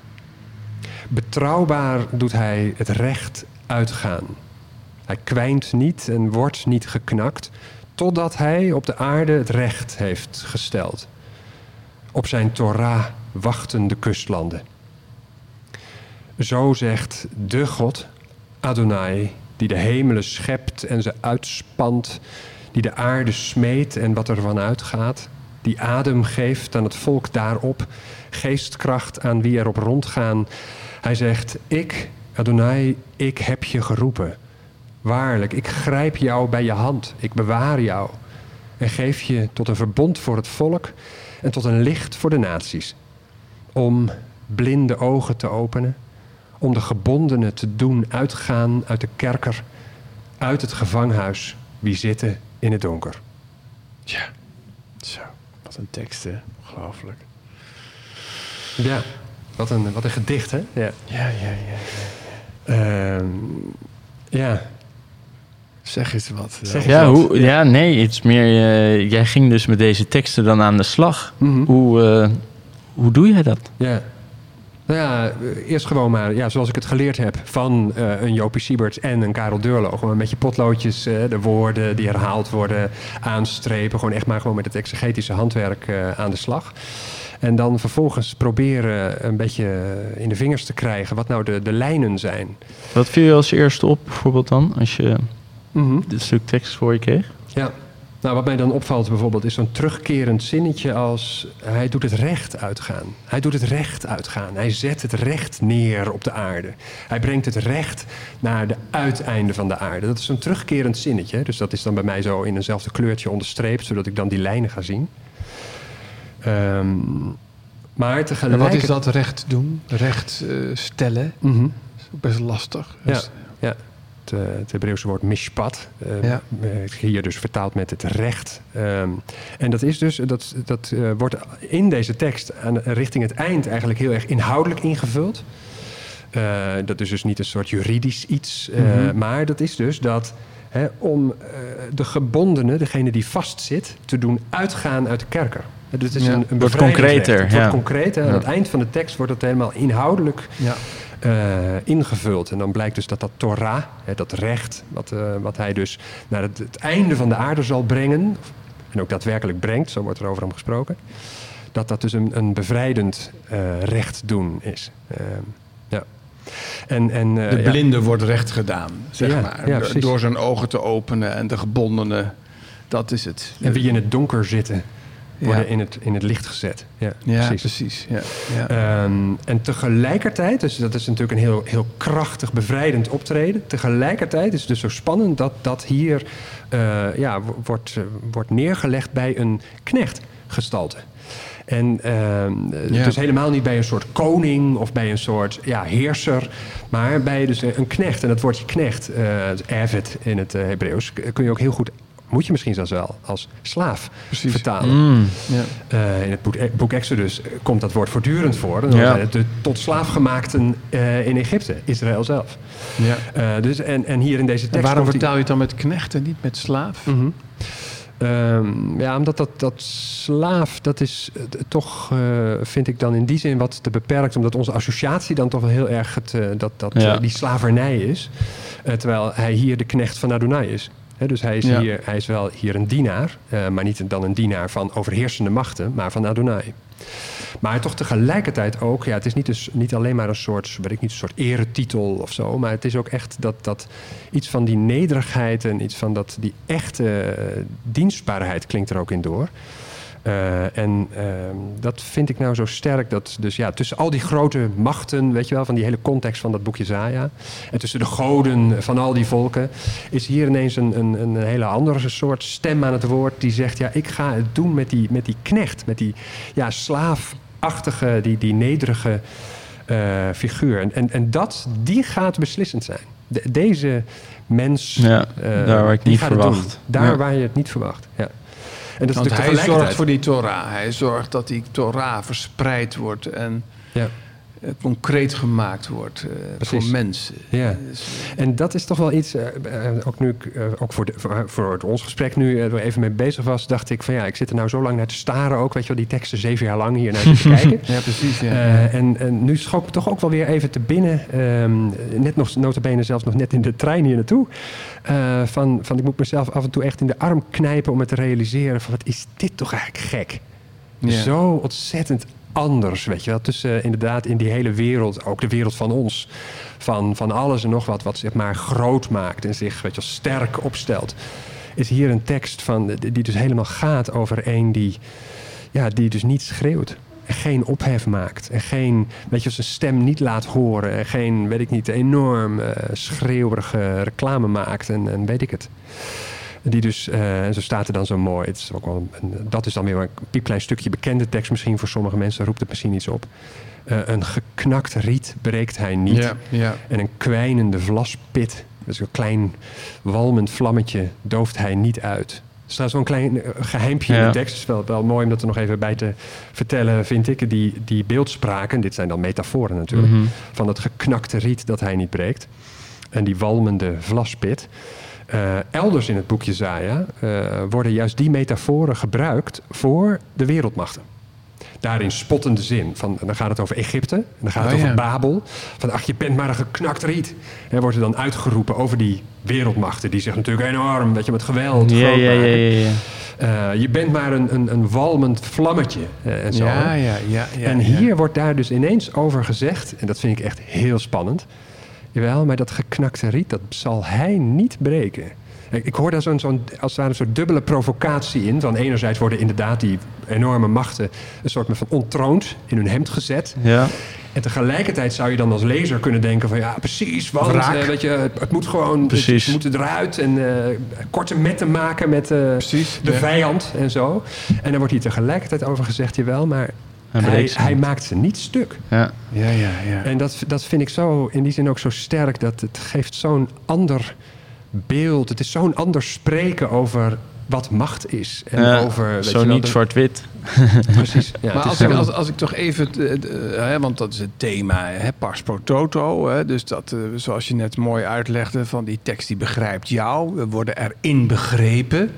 Betrouwbaar doet hij het recht uitgaan. Hij kwijnt niet en wordt niet geknakt, totdat hij op de aarde het recht heeft gesteld. Op zijn Torah wachten de kustlanden. Zo zegt de God, Adonai, die de hemelen schept en ze uitspant, die de aarde smeet en wat er van uitgaat, die adem geeft aan het volk daarop, geestkracht aan wie erop rondgaan. Hij zegt, ik, Adonai, ik heb je geroepen. Waarlijk, ik grijp jou bij je hand, ik bewaar jou en geef je tot een verbond voor het volk en tot een licht voor de naties. Om blinde ogen te openen, om de gebondenen te doen uitgaan uit de kerker, uit het gevanghuis, wie zitten in het donker. Ja, zo. Wat een tekst, hè? Ongelooflijk. Ja, wat een, wat een gedicht, hè? Ja. Ja, ja, ja. ja. Ehm, ja. Zeg eens wat. Zeg Ja, eens wat. hoe, ja, nee, het is meer. eh, jij ging dus met deze teksten dan aan de slag. Mhm. Hoe, eh, hoe doe jij dat? Ja. Nou ja, eh, eerst gewoon maar, ja, zoals ik het geleerd heb van eh, een Jopie Siebert en een Karel Deurlo. Gewoon met je potloodjes, eh, de woorden die herhaald worden, aanstrepen. Gewoon echt maar gewoon met het exegetische handwerk eh, aan de slag. En dan vervolgens proberen een beetje in de vingers te krijgen wat nou de, de lijnen zijn. Wat viel je als eerste op, bijvoorbeeld dan, als je Mhm. dit stuk tekst voor je kreeg? Ja. Nou, wat mij dan opvalt bijvoorbeeld is zo'n terugkerend zinnetje als... hij doet het recht uitgaan. Hij doet het recht uitgaan. Hij zet het recht neer op de aarde. Hij brengt het recht naar de uiteinden van de aarde. Dat is zo'n terugkerend zinnetje. Dus dat is dan bij mij zo in eenzelfde kleurtje onderstreept... zodat ik dan die lijnen ga zien. Ehm, maar En tegelijk... wat is dat recht doen? Recht eh, stellen? Mhm. Dat is ook best lastig. Ja, Dus- ja. Het, eh, het Hebreeuwse woord mishpat. Ja. eh, hier dus vertaald met het recht. Ehm, en dat is dus, dat, dat eh, wordt in deze tekst aan, richting het eind eigenlijk heel erg inhoudelijk ingevuld. Dat is dus niet een soort juridisch iets, Mhm. maar dat is dus dat hè, om de gebondene, degene die vastzit, te doen uitgaan uit de kerker. Dus het is Ja. een, een Wordt concreter, Het wordt ja. concreet. hè. Aan Ja. het eind van de tekst wordt het helemaal inhoudelijk ja. eh, ingevuld. En dan blijkt dus dat dat Torah, hè, dat recht, wat, eh, wat hij dus naar het, het einde van de aarde zal brengen, en ook daadwerkelijk brengt, zo wordt er over hem gesproken, dat dat dus een, een bevrijdend eh, recht doen is. Ehm, ja. En, en, eh, De ja. blinde wordt recht gedaan, zeg Ja, maar. Door zijn ogen te openen en de gebondenen. Dat is het. En wie in het donker zitten, worden in, het, in het licht gezet. Ja, precies. precies. Ja, ja. Ehm, en tegelijkertijd, dus dat is natuurlijk een heel, heel krachtig, bevrijdend optreden. Tegelijkertijd is het dus zo spannend dat dat hier eh, ja, wo- wordt, eh, wordt neergelegd bij een knechtgestalte. En ehm, Ja. dus helemaal niet bij een soort koning of bij een soort ja, heerser, maar bij dus een knecht. En dat woordje knecht, eh avid in het eh, Hebreeuws, kun je ook heel goed, moet je misschien zelfs wel, als slaaf Precies. vertalen. Mm. ja. Eh, in het boek, boek Exodus komt dat woord voortdurend voor. En dan Ja. zijn het de tot slaafgemaakten eh in Egypte, Israël zelf. ja. Eh, dus, en, en hier in deze tekst. En waarom vertaal je het dan met knecht en niet met slaaf? Mhm. Ehm, ja, omdat dat, dat slaaf, dat is eh, toch, eh, vind ik dan in die zin wat te beperkt. Omdat onze associatie dan toch wel heel erg het, eh, dat, dat, Ja. eh, die slavernij is. Eh, terwijl hij hier de knecht van Adonai is. Dus hij is, Ja. hier, hij is wel hier een dienaar, eh, maar niet dan een dienaar van overheersende machten, maar van Adonai. Maar toch tegelijkertijd ook, ja, het is niet, dus, niet alleen maar een soort, weet ik niet, een soort eretitel of zo, maar het is ook echt dat, dat iets van die nederigheid en iets van dat, die echte eh, dienstbaarheid klinkt er ook in door. Eh, en ehm, dat vind ik nou zo sterk dat dus ja, tussen al die grote machten, weet je wel, van die hele context van dat boekje Zaja, en tussen de goden van al die volken, is hier ineens een, een, een hele andere soort stem aan het woord die zegt, ja, ik ga het doen met die, met die knecht, met die ja, slaafachtige, die, die nederige eh, figuur. En, en, en dat, die gaat beslissend zijn. De- deze mens, Ja, eh, daar waar ik niet verwacht. Daar Ja. waar je het niet verwacht, ja. En dat is Want hij zorgt voor die Torah. Hij zorgt dat die Torah verspreid wordt en Ja. Eh, concreet gemaakt wordt eh, voor mensen. Ja. Dus, En dat is toch wel iets, eh, eh, ook nu ik eh, ook voor, de, voor, het- ons gesprek nu eh, er even mee bezig was, dacht ik van ja, ik zit er nou zo lang naar te staren ook, weet je wel, die teksten zeven jaar lang hier naar te *laughs* kijken. ja, precies. Ja. Eh, en, en nu schoot me toch ook wel weer even te binnen, ehm, net nog, notabene zelfs nog net in de trein hier naartoe, eh, van, van ik moet mezelf af en toe echt in de arm knijpen om me te realiseren van wat is dit toch eigenlijk gek. Ja. Zo ontzettend anders, weet je wel. Tussen eh, inderdaad in die hele wereld, ook de wereld van ons, van, van alles en nog wat, wat zeg maar groot maakt en zich weet je, sterk opstelt. Is hier een tekst van, die dus helemaal gaat over een die, ja, die dus niet schreeuwt. En geen ophef maakt. En geen, weet je, zijn stem niet laat horen. En geen, weet ik niet, enorm eh schreeuwerige reclame maakt. En, en weet ik het. Die dus, eh, en zo staat er dan zo mooi. Het is ook wel een, dat is dan weer een piepklein stukje bekende tekst misschien voor sommige mensen. Roept het misschien iets op. Eh, een geknakt riet breekt hij niet. ja, ja. En een kwijnende vlaspit, dus een klein walmend vlammetje, dooft hij niet uit. Er staat zo'n klein eh, geheimpje in de tekst. Het is wel, wel mooi om dat er nog even bij te vertellen, vind ik. Die, die beeldspraken, dit zijn dan metaforen natuurlijk, Mhm. van het geknakte riet dat hij niet breekt. En die walmende vlaspit. Eh, elders in het boekje Zaja eh, worden juist die metaforen gebruikt voor de wereldmachten. Daarin spottende zin. Van, dan gaat het over Egypte, en dan gaat het Oh, over ja. Babel. Van ach, je bent maar een geknakt riet. Er wordt er dan uitgeroepen over die wereldmachten. Die zich natuurlijk enorm, weet je, met geweld Ja, groot ja, ja, maken. ja, ja. Eh, je bent maar een, een, een walmend vlammetje. en zo. Ja, ja, ja, ja, en hier wordt daar dus ineens over gezegd, en dat vind ik echt heel spannend. Jawel, maar dat geknakte riet, dat zal hij niet breken. Ik hoor daar zo'n, zo'n, als het ware een soort dubbele provocatie in. Van enerzijds worden inderdaad die enorme machten een soort van ontroond, in hun hemd gezet. Ja. En tegelijkertijd zou je dan als lezer kunnen denken van ja, precies, want weet je, het, het moet gewoon, Precies. ze moeten eruit en eh, korte metten maken met eh, Precies, de ja. vijand en zo. En dan wordt hier tegelijkertijd over gezegd, jawel, maar Hij hij, ze maakt ze niet stuk. Ja. Ja, ja, ja. En dat, dat vind ik zo, in die zin ook zo sterk, dat het geeft zo'n ander beeld. Het is zo'n ander spreken over wat macht is. En Ja, over, weet zo je wel, niet zwart-wit. *laughs* Precies. Ja, maar als ik, als, als ik toch even, eh, eh, hè, want dat is het thema, hè, pars pro toto. Hè, dus dat, eh, zoals je net mooi uitlegde, van die tekst die begrijpt jou. We worden erin begrepen.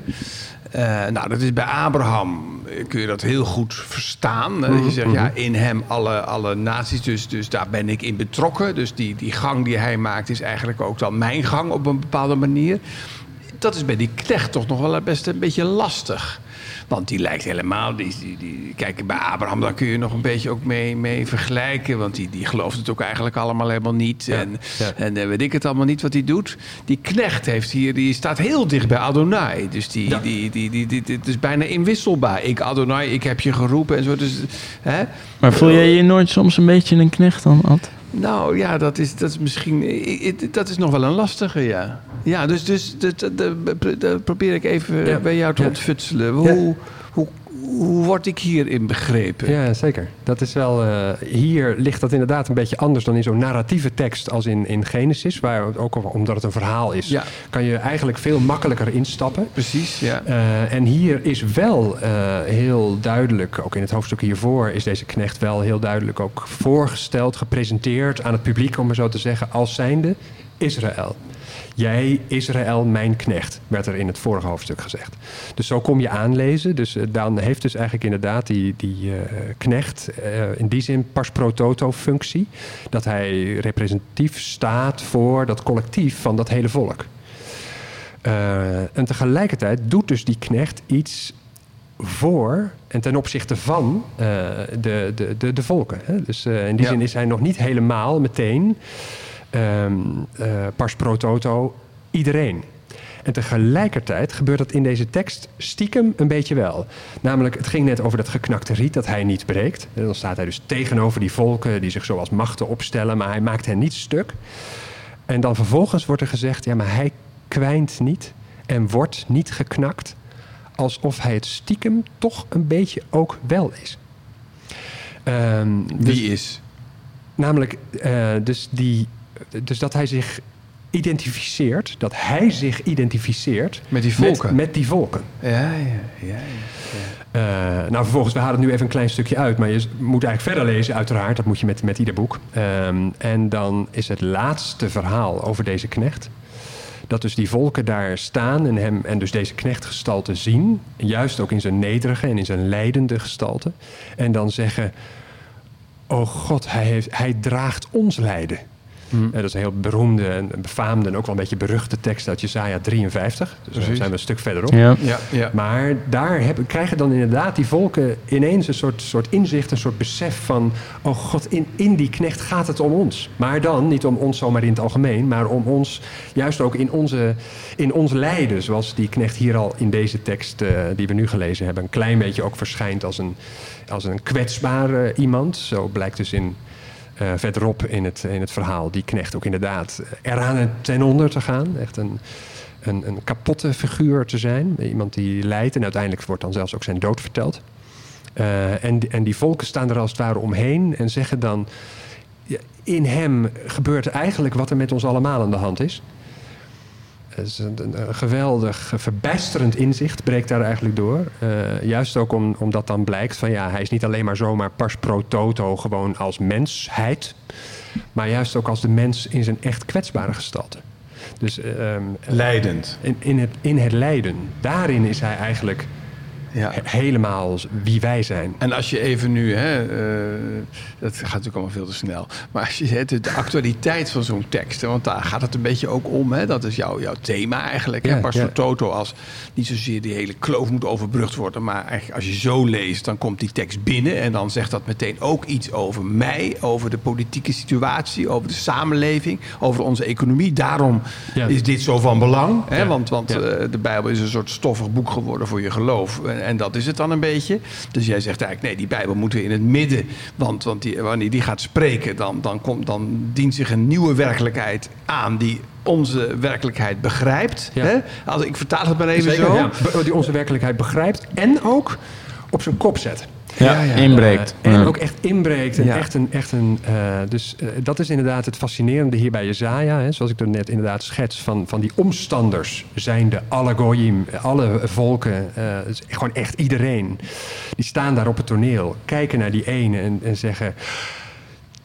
Eh, nou, dat is bij Abraham, eh, kun je dat heel goed verstaan. hè. je zegt, ja, in hem alle, alle naties, dus, dus daar ben ik in betrokken. Dus die, die gang die hij maakt is eigenlijk ook dan mijn gang op een bepaalde manier. Dat is bij die knecht toch nog wel best een beetje lastig. Want die lijkt helemaal. Die, die, die, kijk, bij Abraham daar kun je nog een beetje ook mee, mee vergelijken. Want die, die gelooft het ook eigenlijk allemaal helemaal niet. en ja. en eh, weet ik het allemaal niet wat hij doet. Die knecht heeft hier, die staat heel dicht bij Adonai. Dus die, Ja. die, die, die, die, dit is bijna inwisselbaar. Ik, Adonai, ik heb je geroepen en zo. Dus, hè? Maar voel jij je nooit soms een beetje een knecht dan, Ad? Nou ja, dat is, dat is misschien. Dat is nog wel een lastige, ja. Ja, dus, dus dat, dat, probeer ik even Ja. bij jou te ontfutselen. Hoe, hoe, hoe word ik hierin begrepen? Ja, zeker. Dat is wel, eh, hier ligt dat inderdaad een beetje anders dan in zo'n narratieve tekst als in, in Genesis. Waar, ook omdat het een verhaal is, Ja. kan je eigenlijk veel makkelijker instappen. Precies, ja. Eh, en hier is wel eh, heel duidelijk, ook in het hoofdstuk hiervoor, is deze knecht wel heel duidelijk ook voorgesteld, gepresenteerd aan het publiek, om maar zo te zeggen, als zijnde Israël. Jij, Israël, mijn knecht, werd er in het vorige hoofdstuk gezegd. Dus zo kom je aanlezen. Dus eh, dan heeft dus eigenlijk inderdaad die, die eh, knecht eh, in die zin pas pro toto functie. Dat hij representatief staat voor dat collectief van dat hele volk. En tegelijkertijd doet dus die knecht iets voor en ten opzichte van de, de, de, de volken. Hè? Dus in die Ja. zin is hij nog niet helemaal meteen eh, pars pro toto iedereen. En tegelijkertijd gebeurt dat in deze tekst stiekem een beetje wel. Namelijk, het ging net over dat geknakte riet dat hij niet breekt. En dan staat hij dus tegenover die volken die zich zo als machten opstellen, maar hij maakt hen niet stuk. En dan vervolgens wordt er gezegd, ja, maar hij kwijnt niet en wordt niet geknakt, alsof hij het stiekem toch een beetje ook wel is. Ehm, dus- Wie is? Namelijk, eh, dus, die, dus dat hij zich identificeert, dat hij zich identificeert Met die volken. Met, met die volken. Ja, ja, ja. ja. Eh, nou, vervolgens, we halen het nu even een klein stukje uit, maar je moet eigenlijk verder lezen, uiteraard. Dat moet je met, met ieder boek. Ehm, en dan is het laatste verhaal over deze knecht. Dat dus die volken daar staan en hem en dus deze knechtgestalte zien. Juist ook in zijn nederige en in zijn leidende gestalte. En dan zeggen: Oh God, hij, heeft, hij draagt ons lijden. Eh, dat is een heel beroemde en befaamde en ook wel een beetje beruchte tekst uit Jesaja 53. Dus daar zijn we een stuk verderop. Ja. Ja, ja. Maar daar hebben, krijgen dan inderdaad die volken ineens een soort, soort inzicht, een soort besef van: oh god, in, in die knecht gaat het om ons. Maar dan niet om ons zomaar in het algemeen, maar om ons juist ook in, onze, in ons lijden. Zoals die knecht hier al in deze tekst eh, die we nu gelezen hebben, een klein beetje ook verschijnt als een, als een kwetsbare iemand. Zo blijkt dus in. Eh, verderop in het, in het verhaal die knecht ook inderdaad eraan en ten onder te gaan. Echt een, een, een kapotte figuur te zijn. Iemand die lijdt en uiteindelijk wordt dan zelfs ook zijn dood verteld. Eh, en, en die volken staan er als het ware omheen en zeggen dan... in hem gebeurt eigenlijk wat er met ons allemaal aan de hand is. Het is een, geweldig, verbijsterend inzicht breekt daar eigenlijk door. Eh, juist ook om, omdat dan blijkt van ja, hij is niet alleen maar zomaar pars pro toto gewoon als mensheid. Maar juist ook als de mens in zijn echt kwetsbare gestalte. Dus ehm, Leidend. in, in, het, in het lijden, daarin is hij eigenlijk Ja. he- helemaal wie wij zijn. En als je even nu, hè, eh, dat gaat natuurlijk allemaal veel te snel. Maar als je het, de actualiteit van zo'n tekst, want daar gaat het een beetje ook om. Hè, dat is jouw, jouw thema eigenlijk. Ja, hè, Pastor ja. Toto als niet zozeer die hele kloof moet overbrugd worden. Maar eigenlijk als je zo leest, dan komt die tekst binnen. En dan zegt dat meteen ook iets over mij, over de politieke situatie, over de samenleving, over onze economie. Daarom is dit zo van belang. Hè. Want, want eh, de Bijbel is een soort stoffig boek geworden voor je geloof. En, dat is het dan een beetje. Dus jij zegt eigenlijk, nee, die Bijbel moeten we in het midden. Want, want die, wanneer die gaat spreken, dan, dan, komt, dan dient zich een nieuwe werkelijkheid aan die onze werkelijkheid begrijpt. Ja. Hè? Als, ik vertaal het maar even Zeker, zo. ja. Die onze werkelijkheid begrijpt en ook op zijn kop zet. Ja, inbreekt. Eh, en ook echt inbreekt. En echt een, echt een, eh, dus eh, dat is inderdaad het fascinerende hier bij Jezaja. Hè, zoals ik er net inderdaad schets. Van, van die omstanders zijn de alle goyim, alle volken. gewoon echt iedereen. Die staan daar op het toneel. Kijken naar die ene en, en zeggen...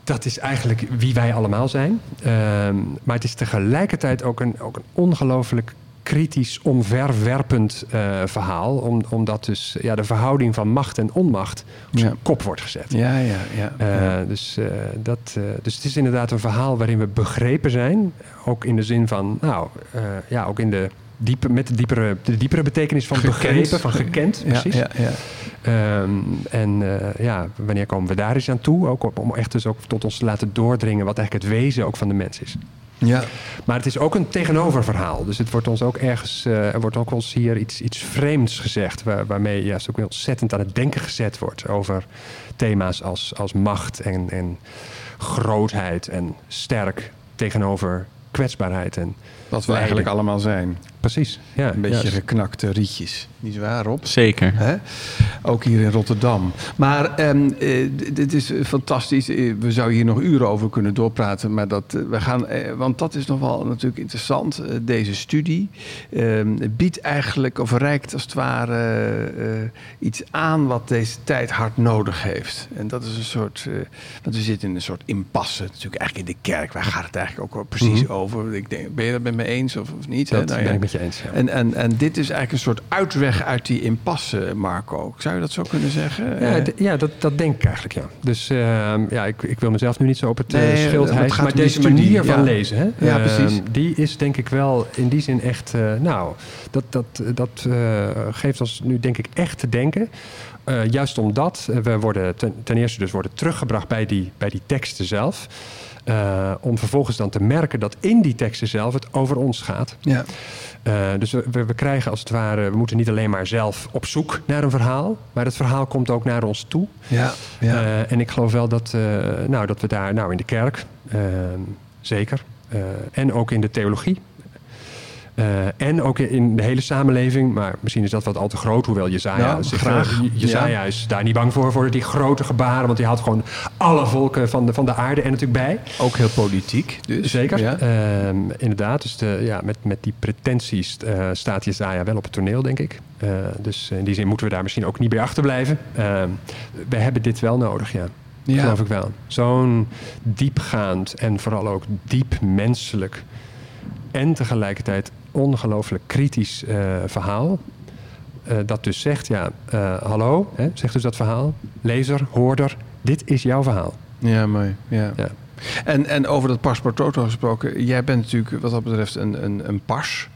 Dat is eigenlijk wie wij allemaal zijn. Ehm, maar het is tegelijkertijd ook een, ook een ongelooflijk kritisch, omverwerpend eh, verhaal. Om, omdat dus ja, de verhouding van macht en onmacht op zijn Ja. kop wordt gezet. Ja, ja, ja. Eh, dus, eh, dat, dus het is inderdaad een verhaal waarin we begrepen zijn. Ook in de zin van, nou, ja, ook in de diepe, met de diepere, de diepere betekenis van Gekend. begrepen, van gekend, precies. ja, ja. Ehm, en ja, wanneer komen we daar eens aan toe? Ook om echt dus ook tot ons te laten doordringen wat eigenlijk het wezen ook van de mens is. Ja. Maar het is ook een tegenoververhaal. Dus het wordt ons ook ergens, eh, er wordt ook ons hier iets, iets vreemds gezegd. Waar, waarmee juist ook ontzettend aan het denken gezet wordt over thema's als, als macht en, en grootheid en sterk tegenover kwetsbaarheid. En Wat we eigenlijk allemaal zijn. Precies, ja. Een beetje juist. geknakte rietjes. Niet waar, Rob? Zeker. Hè? Ook hier in Rotterdam. Maar ehm, eh, dit is fantastisch. Eh, We zouden hier nog uren over kunnen doorpraten. Maar dat, eh, we gaan, want dat is nog wel natuurlijk interessant. Deze studie ehm, biedt eigenlijk, of reikt als het ware iets aan wat deze tijd hard nodig heeft. En dat is een soort. want we zitten in een soort impasse. Natuurlijk eigenlijk in de kerk. Waar gaat het eigenlijk ook wel precies Mhm. over? Ik denk, ben je dat met me eens of, of niet? Dat hè? Nou ben ja. ik met je eens. ja. En, en, en dit is eigenlijk een soort uitweg uit die impasse, Marco. Zou je dat zo kunnen zeggen? Ja, Eh, ja dat, dat denk ik eigenlijk, ja. Dus ehm, ja, ik, ik wil mezelf nu niet zo op het eh, Nee, schild hijsen. Maar deze studie, manier van ja. lezen, hè, Ja, ehm, precies. die is denk ik wel in die zin echt... eh, nou, dat, dat, dat geeft ons nu denk ik echt te denken. Juist omdat we worden ten, ten eerste dus worden teruggebracht bij die, bij die teksten zelf. Om vervolgens dan te merken dat in die teksten zelf het over ons gaat. ja. Eh, dus we, we, krijgen als het ware, we moeten niet alleen maar zelf op zoek naar een verhaal, maar het verhaal komt ook naar ons toe. Ja, ja. Eh, en ik geloof wel dat, eh, nou, dat we daar, nou in de kerk, zeker, en ook in de theologie, en ook in de hele samenleving, maar misschien is dat wat al te groot, hoewel Jezaja, Nou, zich, graag. eh, Jezaja is daar niet bang voor, voor die grote gebaren, want die haalt gewoon alle volken van de, van de aarde er natuurlijk bij. Ook heel politiek. Dus. Zeker, Ja. Ehm, inderdaad. Dus de, ja, met, met die pretenties eh, staat Jezaja wel op het toneel, denk ik. Eh, dus in die zin moeten we daar misschien ook niet bij achterblijven. Ehm we hebben dit wel nodig, ja. Ja. Geloof ik wel. Zo'n diepgaand en vooral ook diep menselijk en tegelijkertijd ongelooflijk kritisch eh, verhaal. Eh, dat dus zegt, ja, eh, hallo, hè, zegt dus dat verhaal. Lezer, hoorder, dit is jouw verhaal. Ja, mooi. Ja. Ja. En, en over dat pars pro toto gesproken. Jij bent natuurlijk wat dat betreft een, een, een pars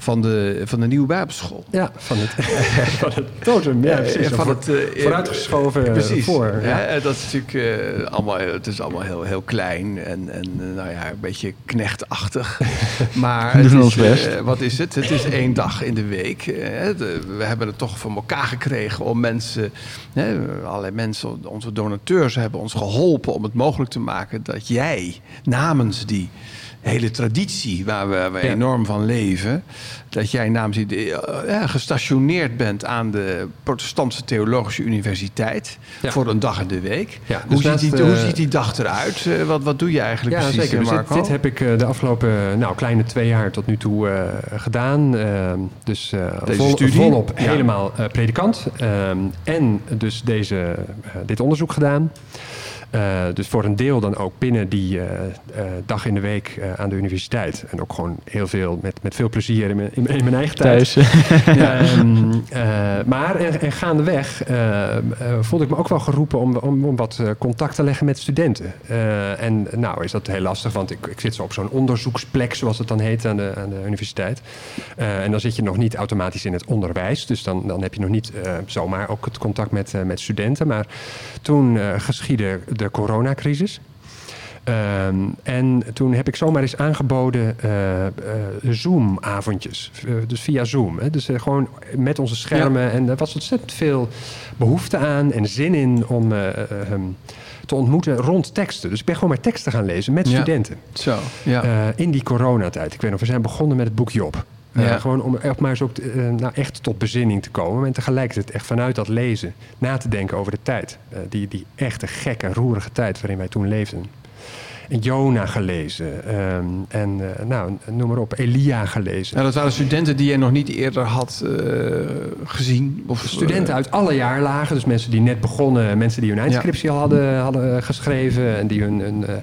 van de, van de nieuwe Bijbelschool. Ja, van het, *laughs* van het totem. Ja, precies. van het, eh, vooruitgeschoven eh, Precies. voor. Ja, Ja. eh, dat is natuurlijk eh, allemaal, het is allemaal heel, heel klein en, en eh, nou ja, een beetje knechtachtig. *laughs* Maar het is, ons best. eh, wat is het? Het is één dag in de week. eh, de- we hebben het toch voor elkaar gekregen om mensen, hè, allerlei mensen, onze donateurs hebben ons geholpen om het mogelijk te maken dat jij namens die hele traditie waar we, waar we Ja. enorm van leven, dat jij namens eh, ja, gestationeerd bent aan de Protestantse Theologische Universiteit Ja. voor een dag in de week. Hoe, dus ziet die, hoe eh, ziet die dag eruit? Eh, wat, wat doe je eigenlijk Ja, precies, zeker. Dus dit, heb ik de afgelopen nou, kleine twee jaar tot nu toe gedaan. Ehm, dus Deze vol, studie? volop helemaal predikant. Ehm, en dus deze, dit onderzoek gedaan. Eh, dus voor een deel dan ook binnen die eh, eh, dag in de week aan de universiteit. En ook gewoon heel veel, met, met veel plezier in mijn, in, mijn eigen tijd. Thuis. *laughs* *laughs* Ehm, eh, maar en, en gaandeweg voelde ik me ook wel geroepen om, om, om wat contact te leggen met studenten. En nou is dat heel lastig, want ik, ik zit zo op zo'n onderzoeksplek, zoals het dan heet, aan de, aan de universiteit. En dan zit je nog niet automatisch in het onderwijs. Dus dan, dan heb je nog niet zomaar ook het contact met, met studenten. Maar toen geschiedde de coronacrisis. Ehm, en toen heb ik zomaar eens aangeboden eh, eh, Zoom-avondjes. Eh, dus via Zoom. Hè. Dus gewoon met onze schermen. En er was ontzettend veel behoefte aan en zin in om eh, eh, hem te ontmoeten rond teksten. Dus ik ben gewoon maar teksten gaan lezen met Ja. studenten. Zo, ja. In die coronatijd. Ik weet nog, we zijn begonnen met het boek Job. Eh, Ja. gewoon om echt maar eens ook eh, nou, echt tot bezinning te komen. En tegelijkertijd echt vanuit dat lezen na te denken over de tijd. Eh, die, die echte gekke, roerige tijd waarin wij toen leefden. En Jona gelezen. ehm, en eh, nou, noem maar op. Elia gelezen. Nou, dat waren studenten die je nog niet eerder had eh, gezien? Of, Studenten uit alle jaarlagen, dus mensen die net begonnen, mensen die hun eindscriptie al hadden, hadden eh, geschreven en die hun, hun eh,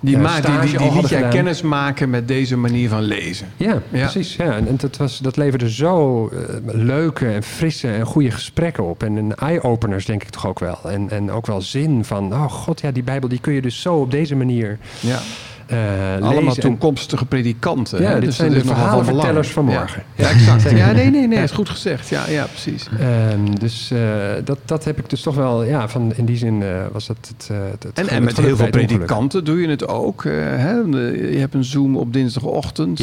Die, eh, ma- die, die, liet jij kennis maken met deze manier van lezen. Ja, precies. Ja. En, en dat, was, dat leverde zo eh, leuke en frisse en goede gesprekken op. En een eye-openers denk ik toch ook wel. En, en ook wel zin van, oh god, ja, die Bijbel die kun je dus zo op deze manier Ja. Eh Allemaal toekomstige predikanten. Ja, hè? dit Dus zijn de verhalenvertellers van morgen. Ja, exact. *laughs* Ja, nee, nee, nee, is goed gezegd. Ja, ja precies. Ehm, dus eh, dat, dat heb ik dus toch wel, ja, van, in die zin eh, was dat het, het, En, en met heel veel predikanten doe je het ook. hè? Je hebt een Zoom op dinsdagochtend.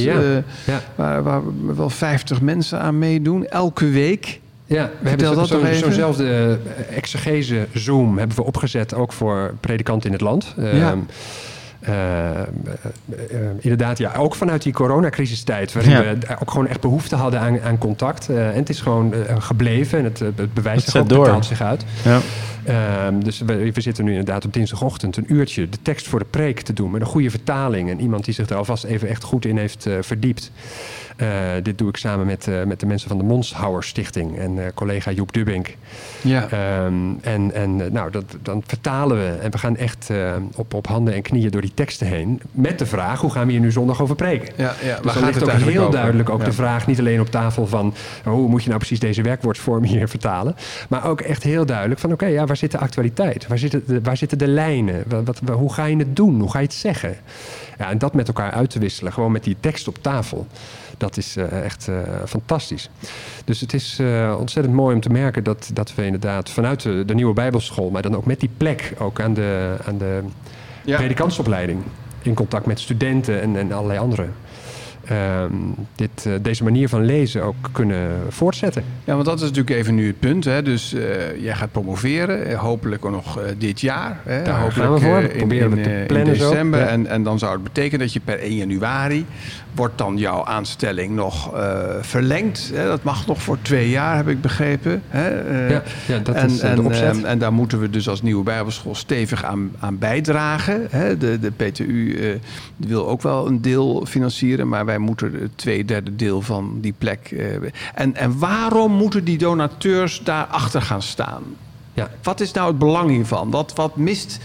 Waar, waar wel 50 mensen aan meedoen. Elke week. Ja, we hebben dat zo- zo'nzelfde exegese Zoom hebben we opgezet, ook voor predikanten in het land. Ja. Ehm, eh, eh, inderdaad, ja, ook vanuit die coronacrisistijd, waarin Ja. we ook gewoon echt behoefte hadden aan, aan contact. Eh, en het is gewoon gebleven en het, het bewijst Het zich ook, door. betaalt zich uit. Ja. Ehm, dus we, we zitten nu inderdaad op dinsdagochtend een uurtje de tekst voor de preek te doen met een goede vertaling. En iemand die zich er alvast even echt goed in heeft verdiept. Eh, dit doe ik samen met, eh, met de mensen van de Monshouwer Stichting en eh, collega Joep Dubbink. Ja. Ehm, en en nou, dat, dan vertalen we en we gaan echt op, op handen en knieën door die teksten heen. Met de vraag, hoe gaan we hier nu zondag over preken? Ja, ja. Dus dan ligt ook heel duidelijk ook de vraag, niet alleen op tafel van oh, hoe moet je nou precies deze werkwoordsvorm hier vertalen, maar ook echt heel duidelijk van oké, ja, waar zit de actualiteit? Waar zitten de, waar zitten de lijnen? Wat, wat, hoe ga je het doen? Hoe ga je het zeggen? Ja, en dat met elkaar uit te wisselen, gewoon met die tekst op tafel. Dat is eh, echt eh, fantastisch. Dus het is eh, ontzettend mooi om te merken dat, dat we inderdaad vanuit de, de nieuwe Bijbelschool, maar dan ook met die plek ook aan de, aan de Ja. predikantsopleiding, in contact met studenten en, en allerlei anderen. Ehm, dit, eh, deze manier van lezen ook kunnen voortzetten. Ja, want dat is natuurlijk even nu het punt. Hè. Dus eh, jij gaat promoveren, eh, hopelijk nog dit jaar. Hè. Daar hopelijk gaan we voor. Dat in, proberen we in, te in plannen zo. december. Ja. En, en dan zou het betekenen dat je per 1 januari... wordt dan jouw aanstelling nog verlengd. Hè. Dat mag nog voor twee jaar, heb ik begrepen. Hè. Ja, ja, dat en, is de en, opzet. ehm, en daar moeten we dus als nieuwe Bijbelschool stevig aan, aan bijdragen. Hè. De, de PTU wil ook wel een deel financieren, maar wij moeten het twee derde deel van die plek. eh, en, en waarom moeten die donateurs daarachter gaan staan? Ja. Wat is nou het belang hiervan? Wat, wat mist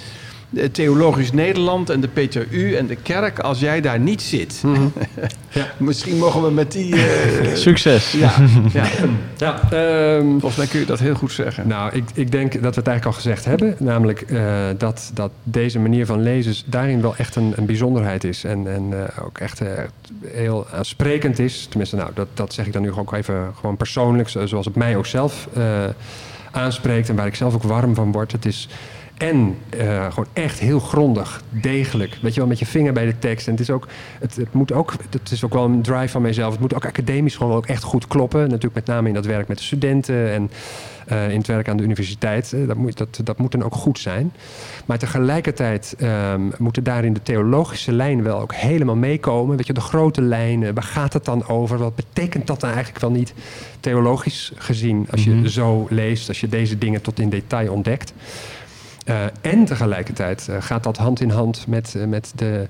Theologisch Nederland en de PTU en de kerk als jij daar niet zit? Mhm. *laughs* Ja. Misschien mogen we met die. eh, *laughs* Succes. *laughs* ja, ja, Ja, ehm, volgens mij kun je dat heel goed zeggen. Nou, ik, ik denk dat we het eigenlijk al gezegd hebben. Namelijk eh, dat, dat deze manier van lezen daarin wel echt een, een bijzonderheid is. En, en eh, ook echt eh, heel aansprekend is. Tenminste, nou, dat, dat zeg ik dan nu ook even gewoon persoonlijk. zo- Zoals het mij ook zelf eh, aanspreekt. En waar ik zelf ook warm van word. Het is en eh, gewoon echt heel grondig, degelijk. Weet je wel, met je vinger bij de tekst. En het is ook, het, het moet ook, het is ook wel een drive van mijzelf. Het moet ook academisch gewoon ook echt goed kloppen. Natuurlijk met name in dat werk met de studenten en eh, in het werk aan de universiteit. Eh, dat, moet, dat, dat moet dan ook goed zijn. Maar tegelijkertijd ehm, moeten daarin de theologische lijnen wel ook helemaal meekomen. Weet je, de grote lijnen, waar gaat het dan over? Wat betekent dat dan eigenlijk wel niet theologisch gezien als je zo leest, als je deze dingen tot in detail ontdekt? Eh, en tegelijkertijd eh, gaat dat hand in hand met, eh, met, de,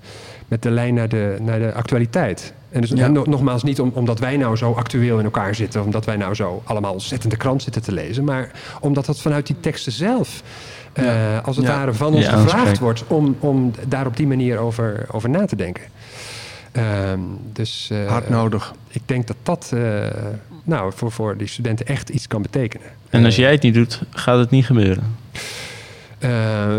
met de lijn naar de, naar de actualiteit. En dus Ja. en no- nogmaals niet om, omdat wij nou zo actueel in elkaar zitten, omdat wij nou zo allemaal ontzettend de krant zitten te lezen, maar omdat dat vanuit die teksten zelf, eh, Ja. als het Ja. ware, van ons Ja, gevraagd wordt om, om daar op die manier over, over na te denken. Ehm, dus eh, Hard nodig. ik denk dat dat eh, nou, voor, voor die studenten echt iets kan betekenen. En als jij het niet doet, gaat het niet gebeuren. Eh,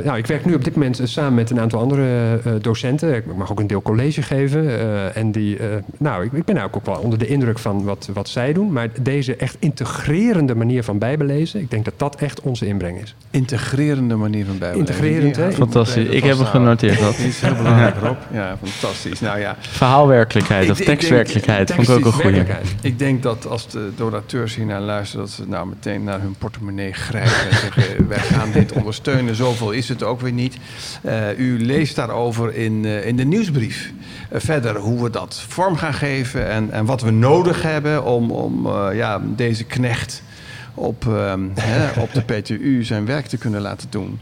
nou, ik werk nu op dit moment eh, samen met een aantal andere eh, docenten. Ik mag ook een deel college geven. eh, en die, eh, nou, ik, ik ben eigenlijk ook wel onder de indruk van wat, wat zij doen. Maar deze echt integrerende manier van bijbelezen, ik denk dat dat echt onze inbreng is. Integrerende manier van bijbelezen. Integrerend, hè? Fantastisch. Ik heb hem vasthouden. genoteerd. Dat. Is heel belangrijk, Rob. Ja, fantastisch. Nou ja, Verhaalwerkelijkheid Ik- of tekstwerkelijkheid. Vond ik ook een. Werkelijkheid. ik denk dat als de donateurs hier naar luisteren... dat ze nou meteen naar hun portemonnee grijpen en zeggen... wij gaan dit *laughs* ondersteunen, zoveel is het ook weer niet. Eh, u leest daarover in, eh, in de nieuwsbrief. Eh, verder hoe we dat vorm gaan geven... en, en wat we nodig hebben om, om ja, deze knecht op, ehm, *laughs* hè, op de PTU zijn werk te kunnen laten doen.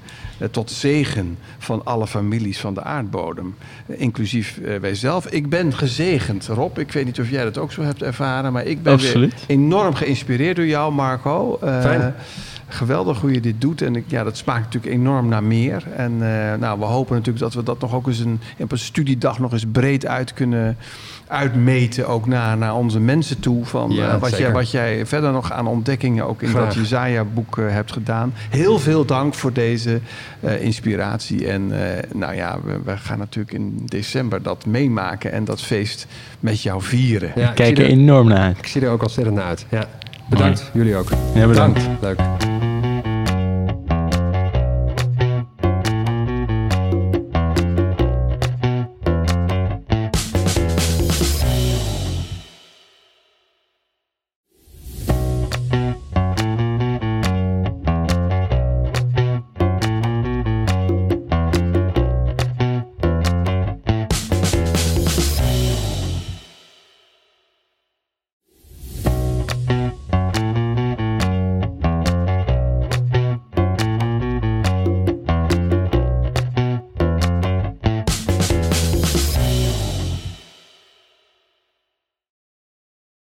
Tot zegen van alle families van de aardbodem. Inclusief wij zelf. Ik ben gezegend, Rob. Ik weet niet of jij dat ook zo hebt ervaren. Maar ik ben Absoluut. weer enorm geïnspireerd door jou, Marco. Fijn. Geweldig hoe je dit doet. En ik, ja, dat smaakt natuurlijk enorm naar meer. En eh, nou, we hopen natuurlijk dat we dat nog ook eens een, op een studiedag nog eens breed uit kunnen uitmeten. Ook naar, naar onze mensen toe. Van Ja, eh, wat, jij, wat jij verder nog aan ontdekkingen ook in Graag. dat Jezaja-boek eh, hebt gedaan. Heel veel dank voor deze eh, inspiratie. En eh, nou ja, we, we gaan natuurlijk in december dat meemaken. En dat feest met jou vieren. Ja, Kijk ik, er er, enorm naar uit. ik zie er ook ontzettend naar uit. Ja. Bedankt, jullie ook. Ja, bedankt. Leuk.